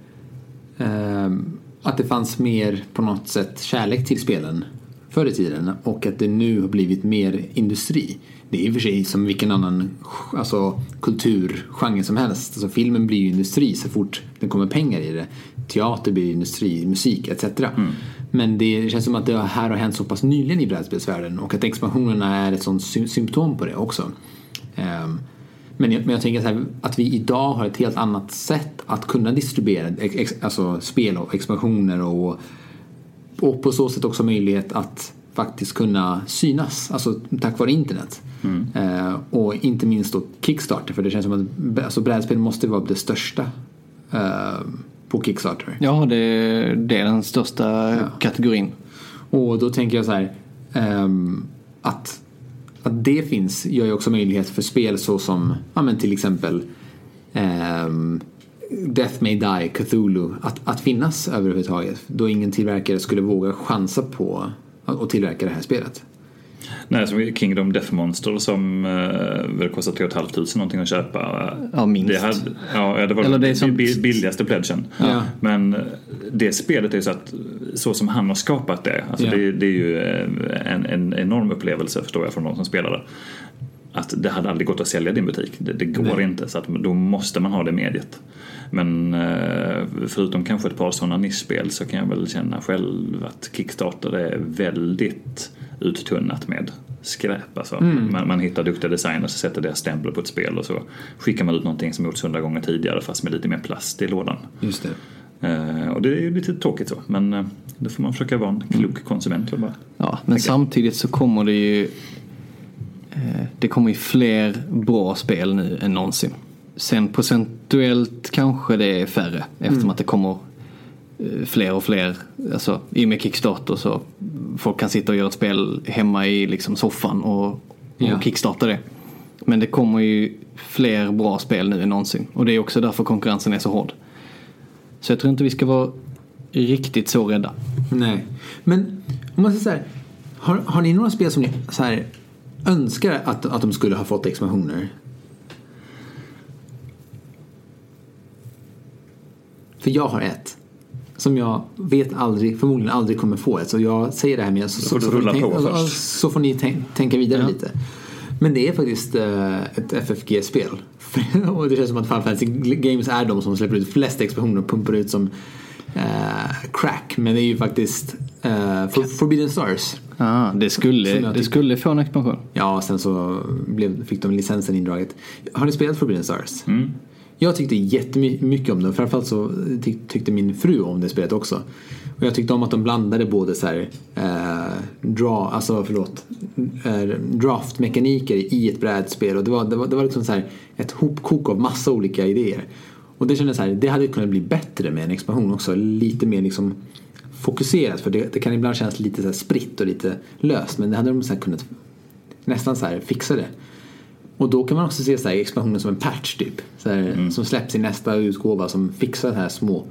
um att det fanns mer på något sätt kärlek till spelen förr i tiden och att det nu har blivit mer industri. Det är i och för sig som vilken annan alltså, kulturgenre som helst. Alltså, filmen blir ju industri så fort det kommer pengar i det. Teater blir industri, musik etc. Mm. Men det känns som att det här har hänt så pass nyligen i brädspelsvärlden och att expansionerna är ett sånt sy symptom på det också. Um, men jag, men jag tänker här, att vi idag har ett helt annat sätt att kunna distribuera ex, alltså spel och expansioner och, och på så sätt också möjlighet att faktiskt kunna synas, alltså tack vare internet. Mm. Uh, och inte minst då Kickstarter, för det känns som att alltså, brädspel måste vara det största uh, på Kickstarter. Ja, det, det är den största ja. kategorin. Och då tänker jag så här um, att, att det finns gör ju också möjlighet för spel såsom ja, men till exempel um, Death May Die, Cthulhu, att, att finnas överhuvudtaget. Då ingen tillverkare skulle våga chansa på att tillverka det här spelet. Nej, som Kingdom Death Monster som eh, väl kostar 3 500 någonting att köpa. Ja, minst. Det, hade, ja, det var Eller det som... billigaste pledgen. Ja. Men eh, det spelet är ju så att så som han har skapat det, alltså ja. det, det, är ju eh, en, en enorm upplevelse förstår jag från de som spelar det. Att det hade aldrig gått att sälja din butik. Det, det går Nej. inte så att då måste man ha det mediet. Men eh, förutom kanske ett par sådana nischspel så kan jag väl känna själv att Kickstarter är väldigt uttunnat med skräp. Alltså. Mm. Man, man, hittar duktiga designers och sätter deras stämpel på ett spel och så skickar man ut någonting som gjorts hundra gånger tidigare fast med lite mer plast i lådan. Just det. Eh, och det är ju lite tråkigt så men eh, då får man försöka vara en klok mm. konsument. Bara ja, men tänka. samtidigt så kommer det ju eh, det kommer ju fler bra spel nu än någonsin. Sen procentuellt kanske det är färre eftersom mm. att det kommer fler och fler, alltså i och med Kickstarter så folk kan sitta och göra ett spel hemma i liksom soffan och, och ja. kickstarta det. Men det kommer ju fler bra spel nu än någonsin och det är också därför konkurrensen är så hård. Så jag tror inte vi ska vara riktigt så rädda. Nej, men om man säger så här, har, har ni några spel som ni så här, önskar att, att de skulle ha fått expansioner? För jag har ett som jag vet aldrig, förmodligen aldrig kommer få ett. Så jag säger det här med så, så, så, får, ni tänka, så får ni tänka vidare ja. lite. Men det är faktiskt uh, ett FFG-spel. och det känns som att Final Fantasy Games är de som släpper ut flest expansioner och pumpar ut som uh, crack. Men det är ju faktiskt uh, For, Forbidden Stars. Ah, det skulle, det skulle få en expansion. Ja, sen så blev, fick de licensen indraget. Har ni spelat Forbidden Stars? Mm. Jag tyckte jättemycket om det. Framförallt så tyckte min fru om det spelet också. Och jag tyckte om att de blandade både så här, eh, draw, alltså förlåt, eh, draftmekaniker i ett brädspel. Och det var, det var, det var liksom så här ett hopkok av massa olika idéer. Och det kändes så här, det hade kunnat bli bättre med en expansion också. Lite mer liksom fokuserat. För det, det kan ibland kännas lite så spritt och lite löst. Men det hade de så kunnat nästan så här fixa det. Och då kan man också se så här, expansionen som en patch typ. Så här, mm. Som släpps i nästa utgåva som fixar här små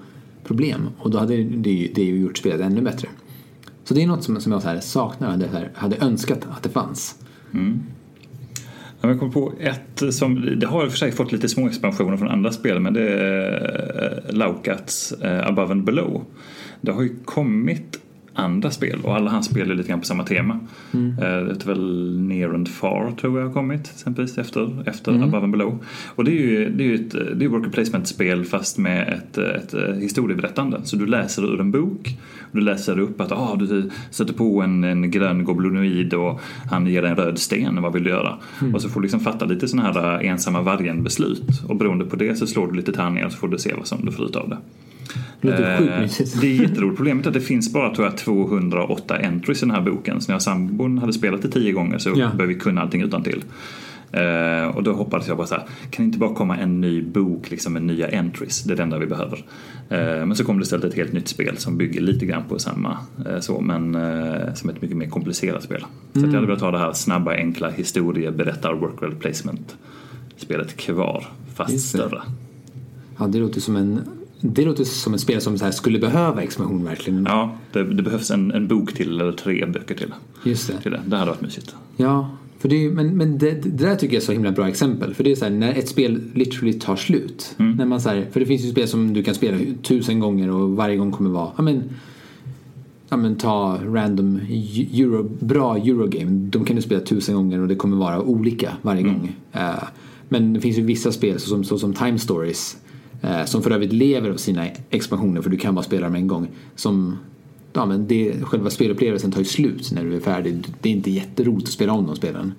problem. Och då hade det, det ju gjort spelet ännu bättre. Så det är något som, som jag så här saknar, hade, här, hade önskat att det fanns. Mm. Jag kom på ett som, det har för sig fått lite små expansioner från andra spel men det är eh, Laukats uh, Above and Below. Det har ju kommit andra spel och alla hans spel är lite grann på samma tema. Mm. Eh, det heter väl Near and Far tror jag har kommit exempelvis efter, efter mm. Above and Below. Och det är ju, det är ju ett det är worker placement-spel fast med ett, ett, ett historieberättande. Så du läser ur en bok, du läser upp att ah, du sätter på en, en grön goblinoid och han ger dig en röd sten, vad vill du göra? Mm. Och så får du liksom fatta lite sådana här ensamma vargen-beslut och beroende på det så slår du lite tärningar så får du se vad som du får ut av det. Det låter sjukt mysigt. Det är jätteroligt. Problemet är att det finns bara tror jag, 208 entries i den här boken. Så när jag sambon hade spelat det tio gånger så ja. behöver vi kunna allting utan till. Uh, och då hoppades jag bara så här, kan det inte bara komma en ny bok liksom med nya entries? Det är det enda vi behöver. Uh, men så kom det istället ett helt nytt spel som bygger lite grann på samma uh, så, men som ett mycket mer komplicerat spel. Så mm. jag hade velat ha det här snabba, enkla historieberättar work placement spelet kvar, fast större. Ja, det låter som en det låter som ett spel som så skulle behöva expansion verkligen. Ja, det, det, behövs en, en bok till eller tre böcker till. Just det. Till det. det hade varit mysigt. Ja, för det, men, men det, det, där tycker jag är så himla bra exempel. För det är så här, när ett spel literally tar slut. Mm. När man så här, för det finns ju spel som du kan spela tusen gånger och varje gång kommer vara, ja men ja, men ta random euro, bra Eurogame. De kan du spela tusen gånger och det kommer vara olika varje Mm. gång. Eh, men det finns ju vissa spel såsom, såsom Time Stories som för övrigt lever av sina expansioner för du kan bara spela dem en gång. Som, ja, men det, själva spelupplevelsen tar ju slut när du är färdig. Det är inte jätteroligt att spela om de spelen.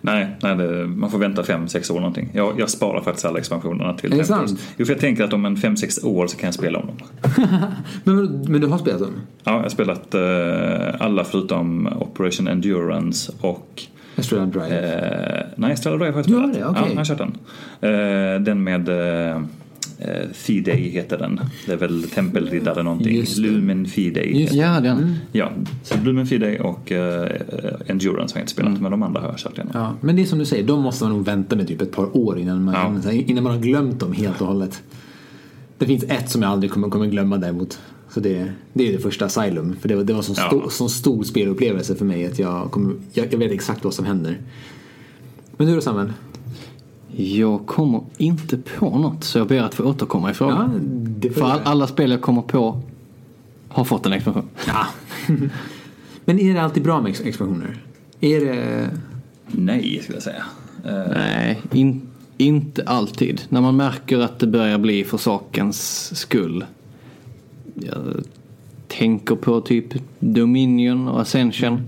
Nej, nej det, man får vänta fem sex år någonting. Jag, jag sparar faktiskt alla expansionerna till Tempest. sant? Jo, för jag tänker att om en fem sex år så kan jag spela om dem. Men, men du har spelat dem? Ja, jag har spelat eh, alla förutom Operation Endurance och Astral Drive? eh, nej, Stellar Drive har jag Du har spelat. det? Okej. Ja, jag har kört den. Eh, den med eh, Fidei heter den. Det är väl tempelriddare någonting. Lumen Fidei. Just Ja, den. Ja, så Lumen Fidei och eh, Endurance har jag inte spelat, men de andra har jag kört igenom. Ja, men det är som du säger, de måste man nog vänta med typ ett par år innan man, Ja. innan man har glömt dem helt och hållet. Det finns ett som jag aldrig kommer, kommer glömma däremot. Så det, det är det första Asylum. För det var, det var så Ja. stor, så stor spelupplevelse för mig att jag, kommer, jag, jag vet exakt vad som händer. Men du då Samuel? Jag kommer inte på något så jag ber att få återkomma i Ja, frågan. det får För all, alla spel jag kommer på har fått en expansion. Ja. Men är det alltid bra med ex- expansioner? Är det... Nej, skulle jag säga. Eh, Nej, in, inte alltid. När man märker att det börjar bli för sakens skull. Jag tänker på typ Dominion och Ascension.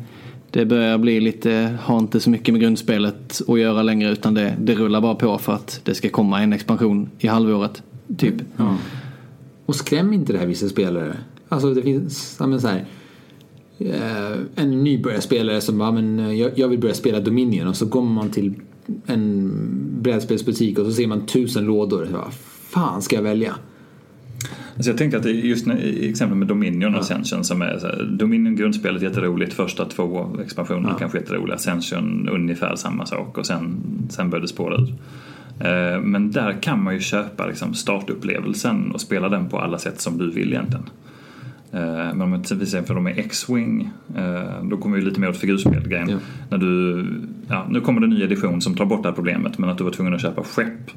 Det börjar bli lite, har inte så mycket med grundspelet att göra längre utan det, det rullar bara på för att det ska komma en expansion i halvåret. Typ. Ja. Och skräm inte det här vissa spelare. Alltså det finns, ja men så här. Eh, en nybörjarspelare som bara, men eh, jag, jag vill börja spela Dominion och så kommer man till en brädspelsbutik och så ser man tusen lådor. Vad fan ska jag välja? Alltså jag tänker att just i exempel med Dominion och Ascension som är så här, Dominion grundspelet jätteroligt, första två expansionerna Ja. kanske jätteroliga, Ascension ungefär samma sak och sen, sen börjar det spåra ur. Eh, Men där kan man ju köpa liksom startupplevelsen och spela den på alla sätt som du vill egentligen. Eh, Men om till exempel de är X-Wing, eh, då kommer vi lite mer åt figurspelgrejen. Ja. När du, ja, nu kommer det en ny edition som tar bort det här problemet men att du var tvungen att köpa skepp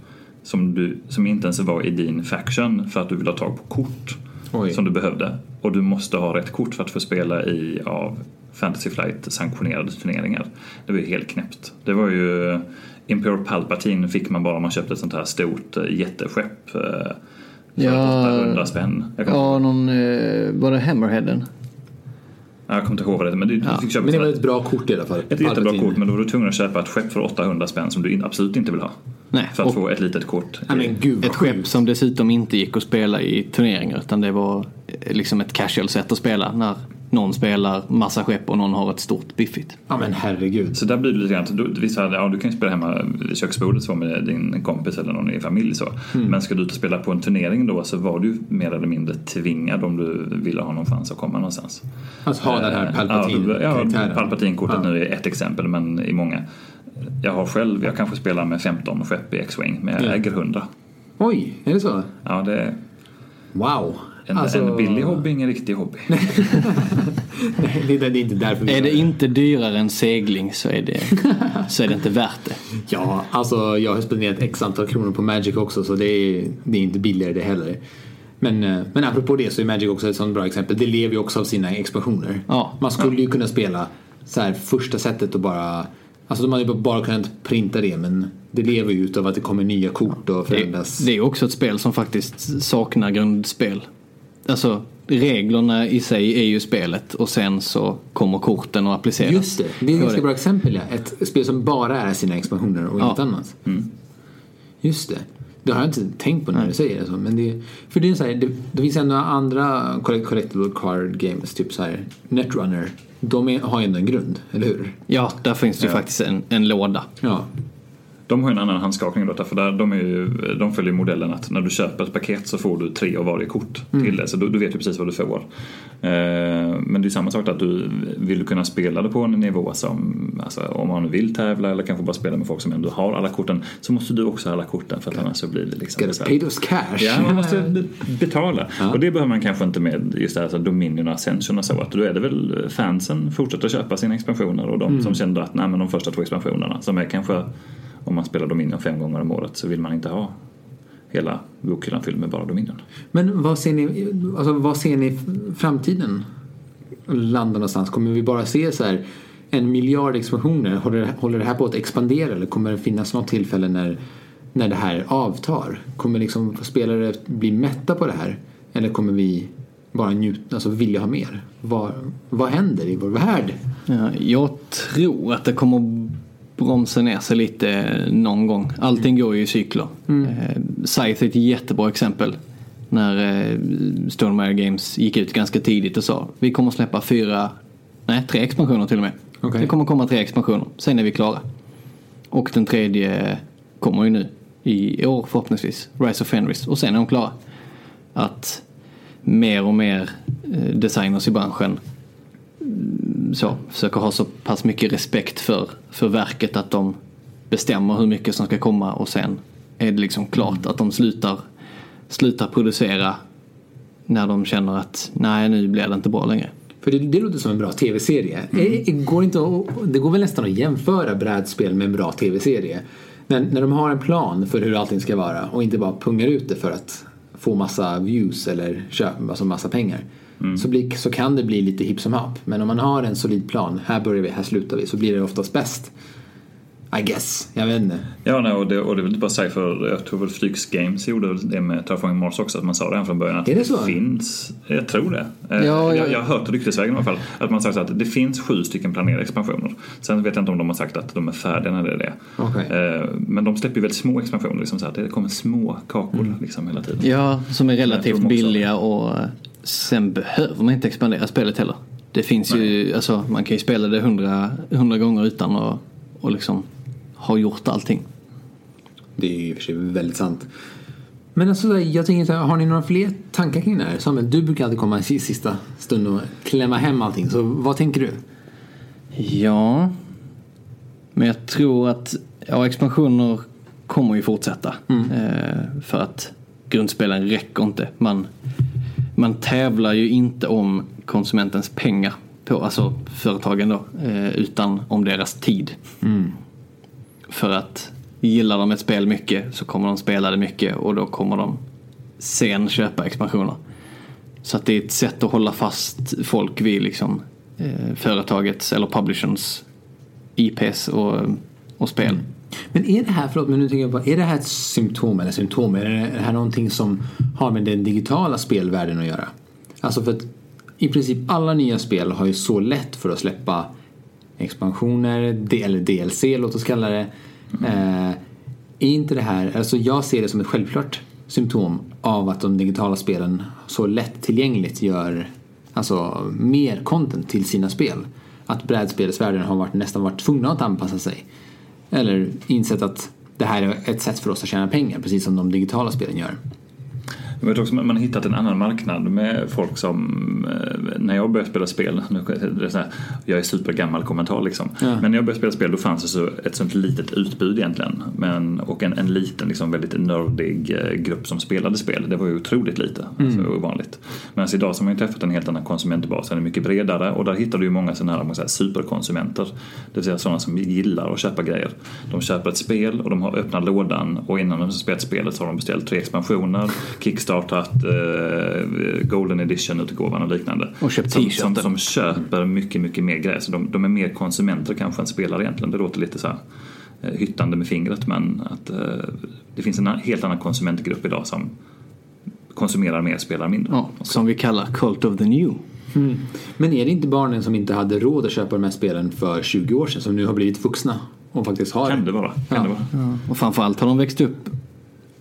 som, du, som inte ens var i din faction för att du vill ha tag på kort Oj. som du behövde. Och du måste ha rätt kort för att få spela i av Fantasy Flight sanktionerade turneringar. Det var ju helt knäppt. Det var ju Imperial Palpatine fick man bara om man köpte ett sånt här stort eh, jätteskepp eh, för Ja. 800 spänn. Ja, någon, eh, var det Hammerheaden? Jag kommer inte ihåg vad det är men du, Ja. du fick köpa Men det var ett bra kort i alla fall. ett jättebra kort men då var du tvungen att köpa ett skepp för 800 spänn som du absolut inte vill ha. Nej, För att och få ett litet kort. Ja, men gud ett skepp som dessutom inte gick att spela i turneringar utan det var eh, liksom ett casual sätt att spela när någon spelar massa skepp och någon har ett stort biffigt. Ja men herregud. Så där blir det lite grann, du, vissa, ja, du kan ju spela hemma vid köksbordet så med din kompis eller någon i familj så. Mm. Men ska du ut och spela på en turnering då så var du mer eller mindre tvingad om du ville ha någon chans att komma någonstans. Att ha den här Eh, Palpatine-karaktären. Ja, ja Palpatine-kortet Ja. nu är ett exempel men i många. Jag har själv, jag kanske spelar med 15 skepp i X-Wing men jag Ja. äger 100. Oj, är det så? Ja, det är Wow. En, Alltså- en billig hobby, ingen riktig hobby. Nej, det, det är inte därför vi Är det inte dyrare än segling så är det, så är det inte värt det. Ja, alltså jag har spenderat x antal kronor på Magic också så det är, det är inte billigare det heller. Men, eh, men apropå det så är Magic också ett sånt bra exempel. Det lever ju också av sina expansioner. Ja. Man skulle ju kunna spela så här första sättet och bara Alltså de hade ju bara kunnat printa det men det lever ju utav att det kommer nya kort och Det, förändras. det är också ett spel som faktiskt saknar grundspel. Alltså reglerna i sig är ju spelet och sen så kommer korten att appliceras. Just det, det är ett ganska bra exempel ja. Ett spel som bara är sina expansioner och Ja. inget annat. Just det. Det har jag inte tänkt på när du säger det så. Men det, för det är så här, det, det finns ändå andra collect- collectible card games, typ så här Netrunner. De är, har ju ändå en grund, eller hur? Ja, där finns det ju Ja. faktiskt en, en låda. Ja. De har ju en annan handskakning då, för där, de, är ju, de följer modellen att när du köper ett paket så får du tre av varje kort till det. Så du, du vet ju precis vad du får. Eh, men det är samma sak att du vill kunna spela det på en nivå som, alltså, om man vill tävla eller kanske bara spela med folk som ändå har alla korten, så måste du också ha alla korten för att annars så blir det liksom Gotta pay those cash. Ja, man måste betala. Ja. Och det behöver man kanske inte med just det här så Dominion och Ascension och så. Att då är det väl fansen fortsätter köpa sina expansioner och de som känner att nej, men de första två expansionerna som är kanske om man spelar Dominion fem gånger om året så vill man inte ha hela bokhyllan fylld med bara Dominion. Men vad ser ni, alltså, vad ser ni i framtiden? landa någonstans? Kommer vi bara se så här en miljard expansioner? Håller, håller det här på att expandera eller kommer det finnas något tillfälle när, när det här avtar? Kommer liksom spelare bli mätta på det här? Eller kommer vi bara njuta, alltså vilja ha mer? Vad, vad händer i vår värld? Ja, jag tror att det kommer bromsa ner sig lite någon gång. Allting går ju i cykler. Mm. Eh, Scythe är ett jättebra exempel. När eh, Stonemaier Games gick ut ganska tidigt och sa vi kommer släppa fyra, nej tre expansioner till och med. Okay. Det kommer komma tre expansioner, sen är vi klara. Och den tredje kommer ju nu i år förhoppningsvis, Rise of Fenris. Och sen är de klara. Att mer och mer eh, designers i branschen så, försöker ha så pass mycket respekt för, för verket att de bestämmer hur mycket som ska komma och sen är det liksom klart att de slutar, slutar producera när de känner att nej nu blir det inte bra längre. För det, det låter som en bra tv-serie. Mm. Det, går inte att, det går väl nästan att jämföra brädspel med en bra tv-serie. Men när de har en plan för hur allting ska vara och inte bara pungar ut det för att få massa views eller köp, alltså massa pengar. Mm. Så, blir, så kan det bli lite hipp som happ. Men om man har en solid plan, här börjar vi, här slutar vi, så blir det oftast bäst. I guess, jag vet inte. Ja, nej, och, det, och det vill inte bara säga för jag tror väl Flygs Games gjorde det med Terraforming Mars också, att man sa det här från början. Att är det så? finns, jag tror det. Ja, jag, jag, jag har hört ryktesvägen i alla fall, att man sagt att det finns sju stycken planerade expansioner. Sen vet jag inte om de har sagt att de är färdiga när det är det. Okay. Eh, men de släpper ju väldigt små expansioner, liksom så att det kommer små kakor mm. liksom hela tiden. Ja, som är relativt billiga och sen behöver man inte expandera spelet heller. Det finns Nej. ju, alltså man kan ju spela det hundra, hundra gånger utan att och liksom har gjort allting. Det är ju i och för sig väldigt sant. Men alltså, jag tänker så här, har ni några fler tankar kring det här? Samuel, du brukar alltid komma i sista stund och klämma hem allting. Så vad tänker du? Ja, men jag tror att ja, expansioner kommer ju fortsätta. Mm. Eh, för att grundspelen räcker inte. Man, man tävlar ju inte om konsumentens pengar, på, alltså företagen då, eh, utan om deras tid. Mm. För att gillar de ett spel mycket så kommer de spela det mycket och då kommer de sen köpa expansioner. Så att det är ett sätt att hålla fast folk vid liksom, eh, företagets eller publishers IPs och, och spel. Mm. Men är det här, förlåt men nu tänker jag på, är det här ett symptom eller symptom? Är det här någonting som har med den digitala spelvärlden att göra? Alltså för att i princip alla nya spel har ju så lätt för att släppa expansioner, eller DLC låt oss kalla det. Mm. Eh, är inte det här, alltså jag ser det som ett självklart symptom av att de digitala spelen så lättillgängligt gör alltså mer content till sina spel. Att brädspelsvärlden har varit, nästan varit tvungna att anpassa sig. Eller insett att det här är ett sätt för oss att tjäna pengar, precis som de digitala spelen gör. Jag vet också man har hittat en annan marknad med folk som, eh, när jag började spela spel, det är så här, jag är supergammal kommentar liksom, ja. men när jag började spela spel då fanns det så ett sånt litet utbud egentligen. Men, och en, en liten, liksom, väldigt nördig eh, grupp som spelade spel. Det var ju otroligt lite, mm. alltså, ovanligt. Medan idag så har man ju träffat en helt annan konsumentbas, den är mycket bredare och där hittar du ju många sådana här, här superkonsumenter. Det vill säga sådana som gillar att köpa grejer. De köper ett spel och de har öppnat lådan och innan de har spelat spelet så har de beställt tre expansioner, kickstart kickstartat eh, Golden Edition-utgåvan och liknande. Och köpt som, som, som, köper mycket, mycket mer grejer. Så de, de, är mer konsumenter kanske än spelare egentligen. Det låter lite så här eh, hyttande med fingret men att eh, det finns en helt annan konsumentgrupp idag som konsumerar mer, spelar mindre. Ja, som vi kallar Cult of the New. Mm. Men är det inte barnen som inte hade råd att köpa de här spelen för 20 år sedan som nu har blivit vuxna? Och faktiskt har kan det vara. Kan ja. det vara. Ja. Och framförallt har de växt upp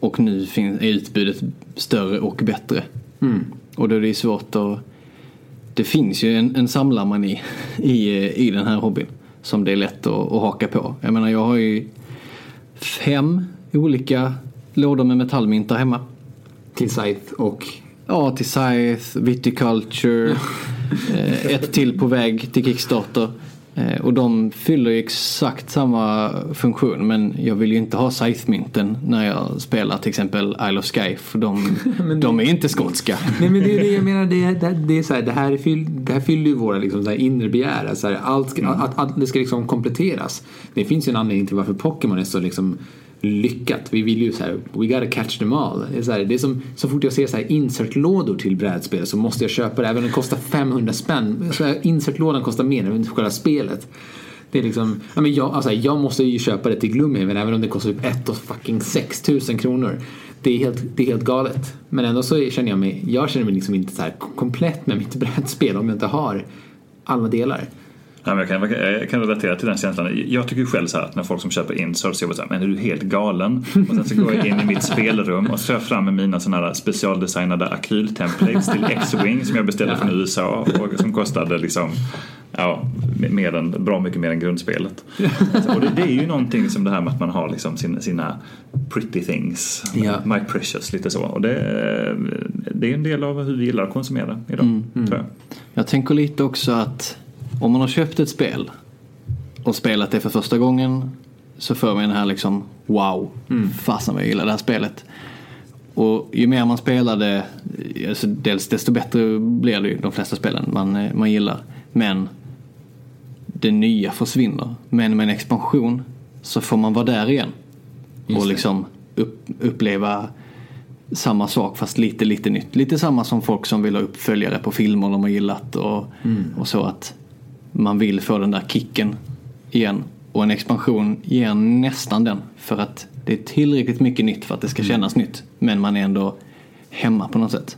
och nu är utbudet större och bättre. Mm. Och då är det svårt att... Det finns ju en, en samlarmani i, i den här hobbyn. Som det är lätt att, att haka på. Jag menar jag har ju fem olika lådor med metallmyntar hemma. Till Scythe och? Ja, till Scythe, Viticulture. Eh, ett till på väg till Kickstarter. Eh, och de fyller ju exakt samma funktion men jag vill ju inte ha Scythe-mynten när jag spelar till exempel Isle of Sky för de, de är inte skotska. Nej men det är det jag menar, det, det, det är så här, det, här fyll, det här fyller ju våra liksom, så här inre begär. Så här, allt mm. att, att, det ska liksom kompletteras. Det finns ju en anledning till varför Pokémon är så liksom lyckat. Vi vill ju så här, we gotta catch them all. Det är, så här, det är som så fort jag ser så här insertlådor till brädspel så måste jag köpa det även om det kostar 500 spänn. Så här, insertlådan kostar mer än själva spelet. Det är liksom, ja, men jag, alltså, jag måste ju köpa det till Gloomhaven även om det kostar typ 1 och fucking 6 000 kronor. Det är, helt, det är helt galet. Men ändå så känner jag mig, jag känner mig liksom inte så här komplett med mitt brädspel om jag inte har alla delar. Ja, jag, kan, jag kan relatera till den känslan. Jag tycker själv så här att när folk som köper jag bara så här, men är du helt galen? Och sen så går jag in i mitt spelrum och så tar jag fram med mina sådana här specialdesignade akryltemplates till X-Wing som jag beställde från USA och som kostade liksom Ja, mer än, bra mycket mer än grundspelet. och det, det, är ju någonting som det här med att man har liksom sina, sina pretty things, Ja. my precious, lite så. Och det, det är en del av hur vi gillar att konsumera idag, tror jag. Jag tänker lite också att om man har köpt ett spel och spelat det för första gången så får man den här liksom wow, fasen vad jag gillar det här spelet. Och ju mer man spelar det, alltså dels desto bättre blir det ju de flesta spelen man, eh, man gillar. Men det nya försvinner. Men med en expansion så får man vara där igen. Just och liksom upp, uppleva samma sak fast lite, lite nytt. Lite samma som folk som vill ha uppföljare på filmer de har gillat och, och så att man vill få den där kicken igen. Och en expansion ger nästan den för att det är tillräckligt mycket nytt för att det ska kännas nytt. Men man är ändå hemma på något sätt.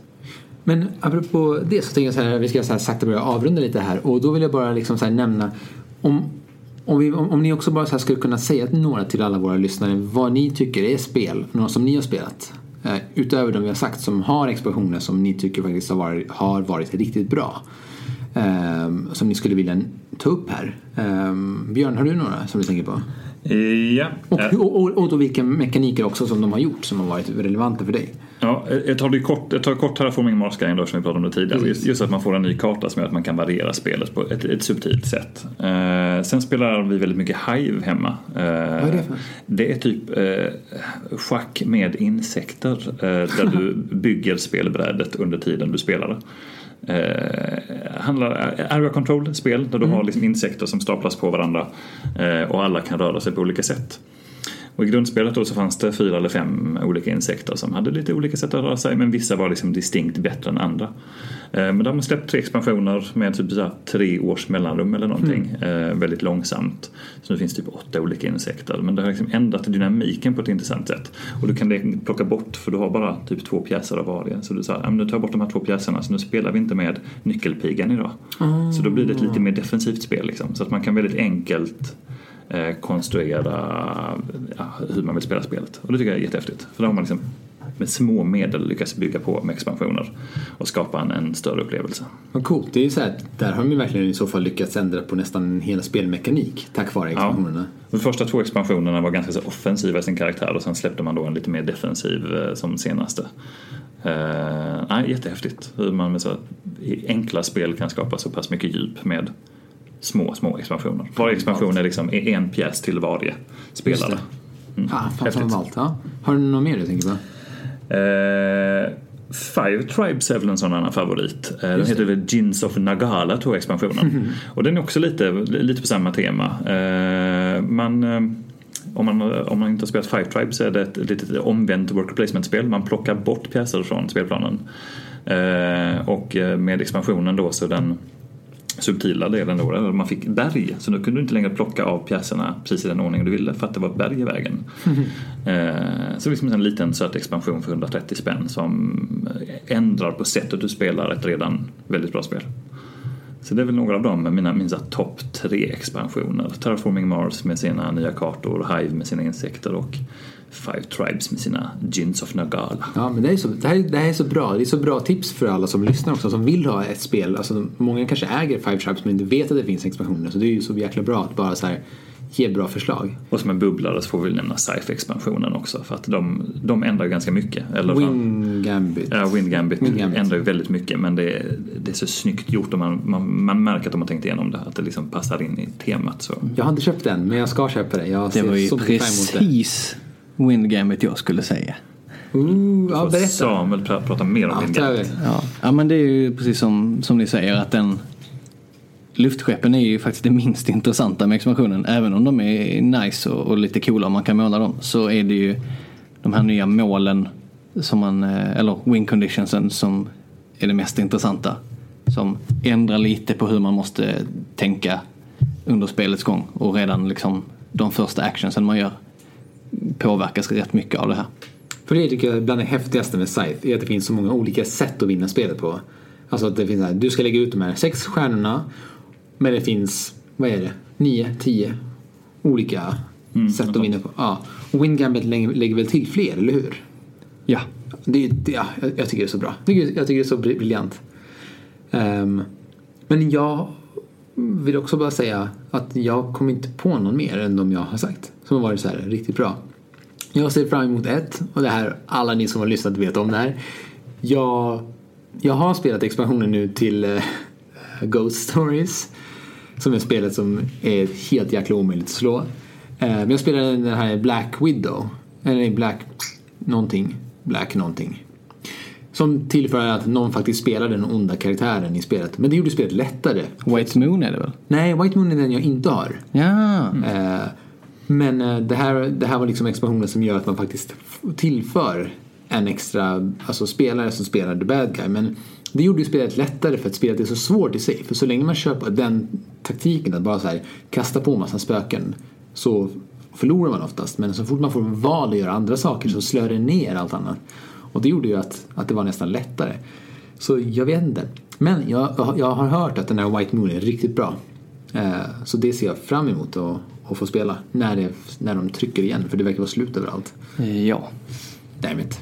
Men apropå det så tänker jag så här, vi ska så här sakta börja avrunda lite här och då vill jag bara liksom så nämna om, om, vi, om, om ni också bara så skulle kunna säga till några till alla våra lyssnare vad ni tycker är spel, några som ni har spelat eh, utöver de vi har sagt som har expansioner som ni tycker faktiskt har varit, har varit riktigt bra eh, som ni skulle vilja ta upp här. Eh, Björn, har du några som du tänker på? Ja, Och, eh, och, och, och då vilka mekaniker också som de har gjort som har varit relevanta för dig. Ja, jag tar det kort, jag tar kort Terraforming Mars-grejen då som vi pratade om tidigare. Just, just att man får en ny karta som gör att man kan variera spelet på ett, ett subtilt sätt. Eh, sen spelar vi väldigt mycket Hive hemma. Eh, Vad är det för? Det är typ eh, schack med insekter eh, där du bygger spelbrädet under tiden du spelar det. Eh, handlar, area control-spel där du har liksom insekter som staplas på varandra eh, och alla kan röra sig på olika sätt. Och i grundspelet då så fanns det fyra eller fem olika insekter som hade lite olika sätt att röra sig men vissa var liksom distinkt bättre än andra. Eh, Men de har släppt tre expansioner med typ så tre års mellanrum eller någonting. Eh, väldigt långsamt. Så nu finns det typ åtta olika insekter. Men det har liksom ändrat dynamiken på ett intressant sätt. Och du kan det plocka bort för du har bara typ två pjäser av varje. Så du sa, nu tar jag bort de här två pjäserna så nu spelar vi inte med nyckelpigan idag. Så då blir det ett lite mer defensivt spel liksom. Så att man kan väldigt enkelt konstruera ja, hur man vill spela spelet. Och det tycker jag är jättehäftigt. För då har man liksom med små medel lyckats bygga på med expansioner och skapa en, en större upplevelse. Vad coolt. Det är ju så här, där har de verkligen i så fall lyckats ändra på nästan hela spelmekanik tack vare expansionerna. De första två expansionerna var ganska så offensiva i sin karaktär och sen släppte man då en lite mer defensiv eh, som senaste. Uh, nej, jättehäftigt hur man med så enkla spel kan skapa så pass mycket djup med små, små expansioner. Varje expansion är liksom en pjäs till varje spelare. Ah, häftigt. vad ballt. Ja. Har du något mer du tänker på? Eh, Five Tribes är väl en sån annan favorit. Eh, den heter väl Gins of Nagala tror jag expansionen. Och den är också lite, lite på samma tema. Eh, man, eh, om, man, om man inte har spelat Five Tribes så är det ett litet omvänt worker placement-spel. Man plockar bort pjäser från spelplanen. Eh, och eh, med expansionen då så den subtila delen då, där man fick berg. Så då kunde du inte längre plocka av pjäserna precis i den ordning du ville för att det var berg i vägen. Eh, så liksom en liten söt expansion för 130 spänn som ändrar på sättet du spelar ett redan väldigt bra spel. Så det är väl några av dem, mina, mina topp tre expansioner. Terraforming Mars med sina nya kartor, Hive med sina insekter och Five Tribes med sina Gins of Nagala. Ja, men det, är så, det, här, det här är så bra. Det är så bra tips för alla som lyssnar också, som vill ha ett spel. Alltså, många kanske äger Five Tribes men inte vet att det finns expansioner. Så det är ju så jäkla bra att bara så här, ge bra förslag. Och som en bubblare så får vi nämna Sci-Fi-expansionen också för att de, de ändrar ju ganska mycket. Eller Win Gambit. Ja, Wind Gambit, Wind Gambit. ändrar ju väldigt mycket men det är, det är så snyggt gjort och man, man, man märker att de har tänkt igenom det. Att det liksom passar in i temat. Så. Jag har inte köpt den, men jag ska köpa det. Jag Det var ju så Windgamet jag skulle säga. Ooh, ja, berätta. Samuel pra, prata mer om Ja, Wind Gambit. Ja. ja men det är ju precis som, som ni säger att den luftskeppen är ju faktiskt det minst intressanta med expansionen. Även om de är nice och, och lite coola och man kan måla dem så är det ju de här nya målen som man, eh, eller win conditionsen som är det mest intressanta. Som ändrar lite på hur man måste tänka under spelets gång och redan liksom de första actionsen man gör påverkas rätt mycket av det här. För det tycker jag är bland det häftigaste med Scythe är att det finns så många olika sätt att vinna spelet på. Alltså att det finns här, du ska lägga ut de här sex stjärnorna men det finns, vad är det, nio, tio olika sätt att vinna på. Ja. Och Wingambit lägger, väl till fler, eller hur? Ja, Det, det, ja, jag, tycker det är så bra. Jag tycker, jag tycker det är så briljant. Ehm, men jag vill också bara säga att jag kommer inte på någon mer än de jag har sagt. Som har varit så här riktigt bra. Jag ser fram emot ett och det här, alla ni som har lyssnat vet om det här. Jag, jag har spelat expansionen nu till äh, Ghost Stories. Som är spelet som är helt jäkla omöjligt att slå. Äh, men jag spelade den här Black Widow. Eller Black någonting. Black någonting. Som tillför att någon faktiskt spelar den onda karaktären i spelet. Men det gjorde spelet lättare. White Moon är det väl? Nej, White Moon är den jag inte har. Ja, Eh, men eh, det, här, det här var liksom expansionen som gör att man faktiskt tillför en extra alltså spelare som spelar the bad guy. Men det gjorde ju spelet lättare för att spelet är så svårt i sig. För så länge man köper den taktiken att bara så här kasta på massa spöken så förlorar man oftast. Men så fort man får val att göra andra saker så slår det ner allt annat. Och det gjorde ju att, att det var nästan lättare. Så jag vet inte. Men jag, jag har hört att den här White Moon är riktigt bra. Eh, Så det ser jag fram emot att, att få spela när, det, när de trycker igen för det verkar vara slut överallt. ja. Damn it.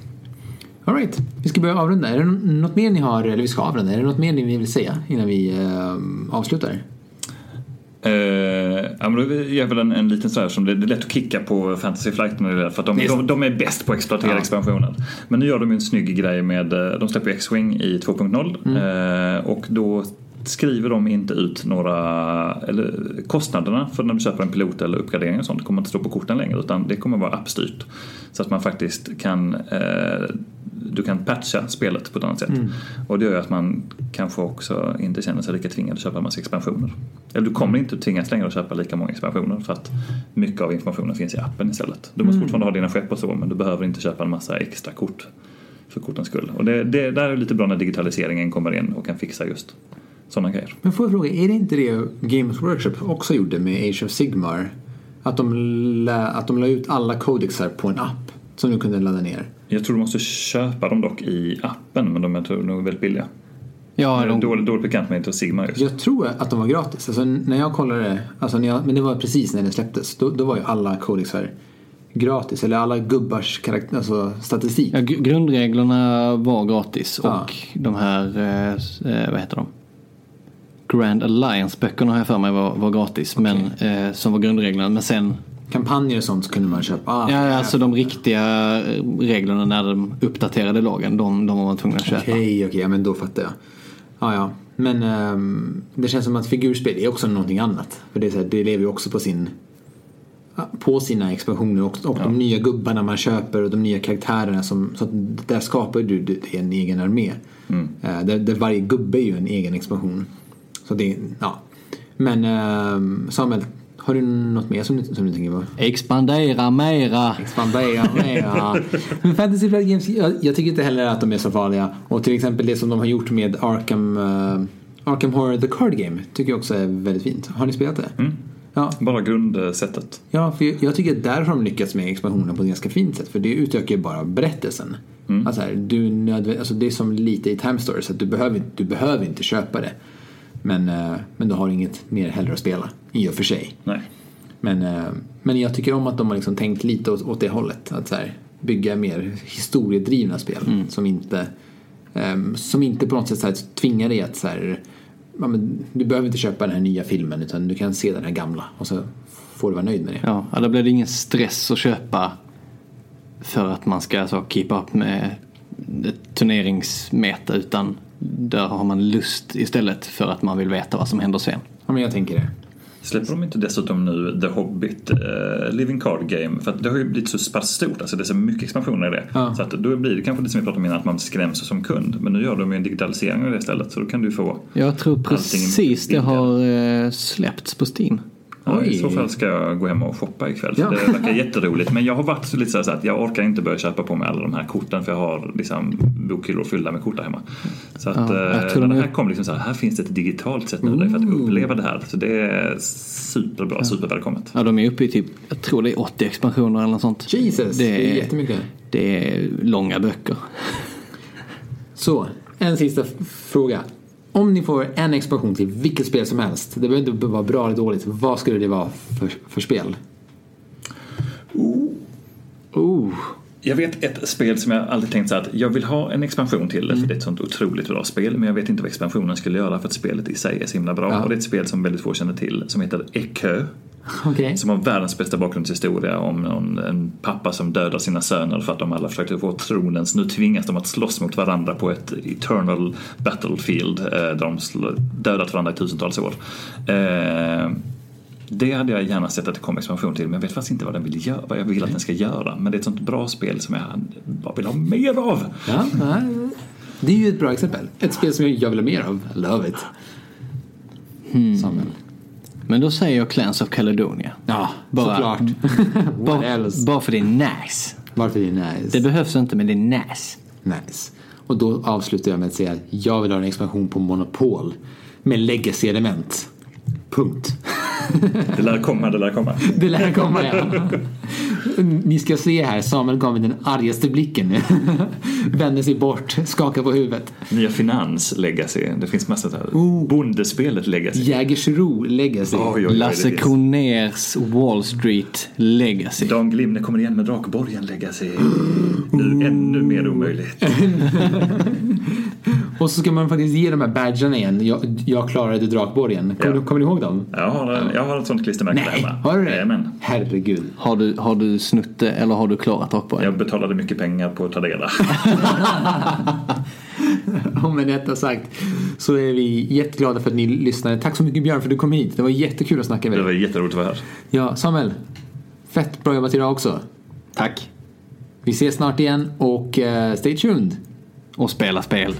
Alright, vi ska börja avrunda. Är det något mer ni har, eller vi ska avrunda, är det något mer ni vill säga innan vi eh, avslutar? Eh, ja, men då gör jag väl en, en liten sådär som det, det är lätt att kicka på Fantasy Flight är det, för att de, de, de är bäst på att exploatera Ja. expansionen. Men nu gör de ju en snygg grej med, eh, de släpper X-Wing i 2.0 eh, och då skriver de inte ut några, eller kostnaderna för när du köper en pilot eller uppgradering och sånt kommer inte stå på korten längre utan det kommer vara appstyrt. Så att man faktiskt kan, eh, du kan patcha spelet på ett annat sätt. Och det gör ju att man kanske också inte känner sig lika tvingad att köpa en massa expansioner. Eller du kommer inte tvingas längre att köpa lika många expansioner för att mycket av informationen finns i appen istället. Du måste fortfarande ha dina skepp och så men du behöver inte köpa en massa extra kort för kortens skull. Och det, det där är lite bra när digitaliseringen kommer in och kan fixa just sådana grejer. Men får jag fråga, är det inte det Games Workshop också gjorde med Age of Sigmar? Att de, la, att de la ut alla codexar på en app som du kunde ladda ner. Jag tror du måste köpa dem dock i appen men de är tror nog väldigt billiga. Ja, de, dåligt, dåligt bekant med of Sigma just. Jag tror att de var gratis. Alltså när jag kollade, alltså när jag, men det var precis när det släpptes. Då, då var ju alla codexar gratis. Eller alla gubbars karaktär, alltså statistik. ja, gr- grundreglerna var gratis Ja. och de här, eh, eh, vad heter de? Grand Alliance-böckerna har jag för mig var, var gratis, men eh, som var grundreglerna. Men sen, Kampanjer och sånt kunde man köpa. Ah, ja, alltså de riktiga eh, reglerna när de uppdaterade lagen, de, de var man tvungen att köpa. Okej, okej, ja, men då fattar jag. Ja, ja. Men ehm, det känns som att figurspel är också någonting annat. För det, är så här, det lever ju också på sin på sina expansioner och, och de nya gubbarna man köper och de nya karaktärerna som, så där skapar du du en egen armé. Eh, där, där varje gubbe är ju en egen expansion. Så det, ja. Men ehm, Samuel, har du något mer som du, som du tänker på? Expandera mera! Expandera mera. Men Fantasy Flight Games, jag, jag tycker inte heller att de är så farliga. Och till exempel det som de har gjort med Arkham, eh, Arkham Horror The Card Game tycker jag också är väldigt fint. Har ni spelat det? Mm. Ja, Bara grundsättet. ja, för jag, jag tycker att där har de lyckats med expansionen på ett ganska fint sätt. För det utökar ju bara berättelsen. Alltså här, du nödvä- alltså det är som lite i Time Stories, att du behöver, du behöver inte köpa det. Men, eh, men du har inget mer heller att spela, i och för sig. Nej. Men, eh, men jag tycker om att de har liksom tänkt lite åt, åt det hållet. Att här, bygga mer historiedrivna spel som, inte, ehm, som inte på något sätt så här, tvingar dig att så här, du behöver inte köpa den här nya filmen utan du kan se den här gamla och så får du vara nöjd med det. Ja, då blir det ingen stress att köpa för att man ska så, keep up med turneringsmeta utan där har man lust istället för att man vill veta vad som händer sen. Ja, men jag tänker det. Släpper de inte dessutom nu The Hobbit uh, Living Card Game? För att det har ju blivit så pass stort, alltså det är så mycket expansioner i det. Ja. Så att då blir det kanske lite som vi pratade om innan, att man skräms som kund. Men nu gör de ju en digitalisering av det istället, så då kan du få Jag tror precis det har eh, släppts på Steam. Ja, I så fall ska jag gå hem och shoppa ikväll. Ja. Det verkar jätteroligt. Men jag har varit lite så att jag orkar inte börja köpa på mig alla de här korten för jag har liksom bokhyllor fyllda med kort där hemma. Så att Ja, jag eh, när det de- här kom liksom så här, här finns det ett digitalt sätt nu för att uppleva det här. Så det är superbra, supervälkommet. Ja, de är uppe i typ, jag tror det är 80 expansioner eller något sånt. Jesus, det är jättemycket. Det är långa böcker. Så, en sista fråga. Om ni får en expansion till vilket spel som helst, det behöver inte vara bra eller dåligt, vad skulle det vara för, för spel? Oh. Jag vet ett spel som jag alltid tänkt så att jag vill ha en expansion till det för det är ett sånt otroligt bra spel men jag vet inte vad expansionen skulle göra för att spelet i sig är så himla bra. Ja. Och det är ett spel som väldigt få känner till som heter Ekö. Okej. Som har världens bästa bakgrundshistoria om någon, en pappa som dödar sina söner för att de alla försökte få tronen. Så nu tvingas de att slåss mot varandra på ett eternal battlefield eh, där de sl- dödat varandra i tusentals år. Eh, det hade jag gärna sett att det kom expansion till men jag vet faktiskt inte vad, den vill göra, vad jag vill att den ska göra. Men det är ett sånt bra spel som jag bara vill ha mer av. Ja, det är ju ett bra exempel. Ett spel som jag vill ha mer av. Love it. Samuel. Men då säger jag Clans of Caledonia. Ja, Bara- såklart. Bara, else? bara för det är nice. Varför är det nice? Det behövs inte men det är nice. Nice. Och då avslutar jag med att säga att jag vill ha en expansion på Monopol med legacy-element. Punkt. Det lär komma, det lär komma. Det lär komma ja. Ni ska se här, Samuel gav mig den argaste blicken nu. Vänder sig bort, skakar på huvudet. Nya Finans Legacy, det finns massa där. Oh. Bondespelet Legacy. Jägersro legacy. Oj, oj, oj, Lasse. Kroners Wall Street Legacy. Dan Glimne kommer igen med Drakborgen Legacy. Nu ännu mer omöjligt. Och så ska man faktiskt ge de här badgarna igen. Jag, jag klarade Drakborgen. Kommer, Ja. du, kommer ni ihåg dem? Jag har, jag har ett sånt klistermärke Nej, hemma. har du det? Jajamän. Herregud. Har du, har du snott det eller har du klarat Drakborgen? Jag betalade mycket pengar på Tradera. Och med detta sagt så är vi jätteglada för att ni lyssnade. Tack så mycket Björn för att du kom hit. Det var jättekul att snacka med Det var dig. jätteroligt att vara här. Ja, Samuel. Fett bra jobbat idag också. Tack. Vi ses snart igen och eh, stay tuned. Och spela spel.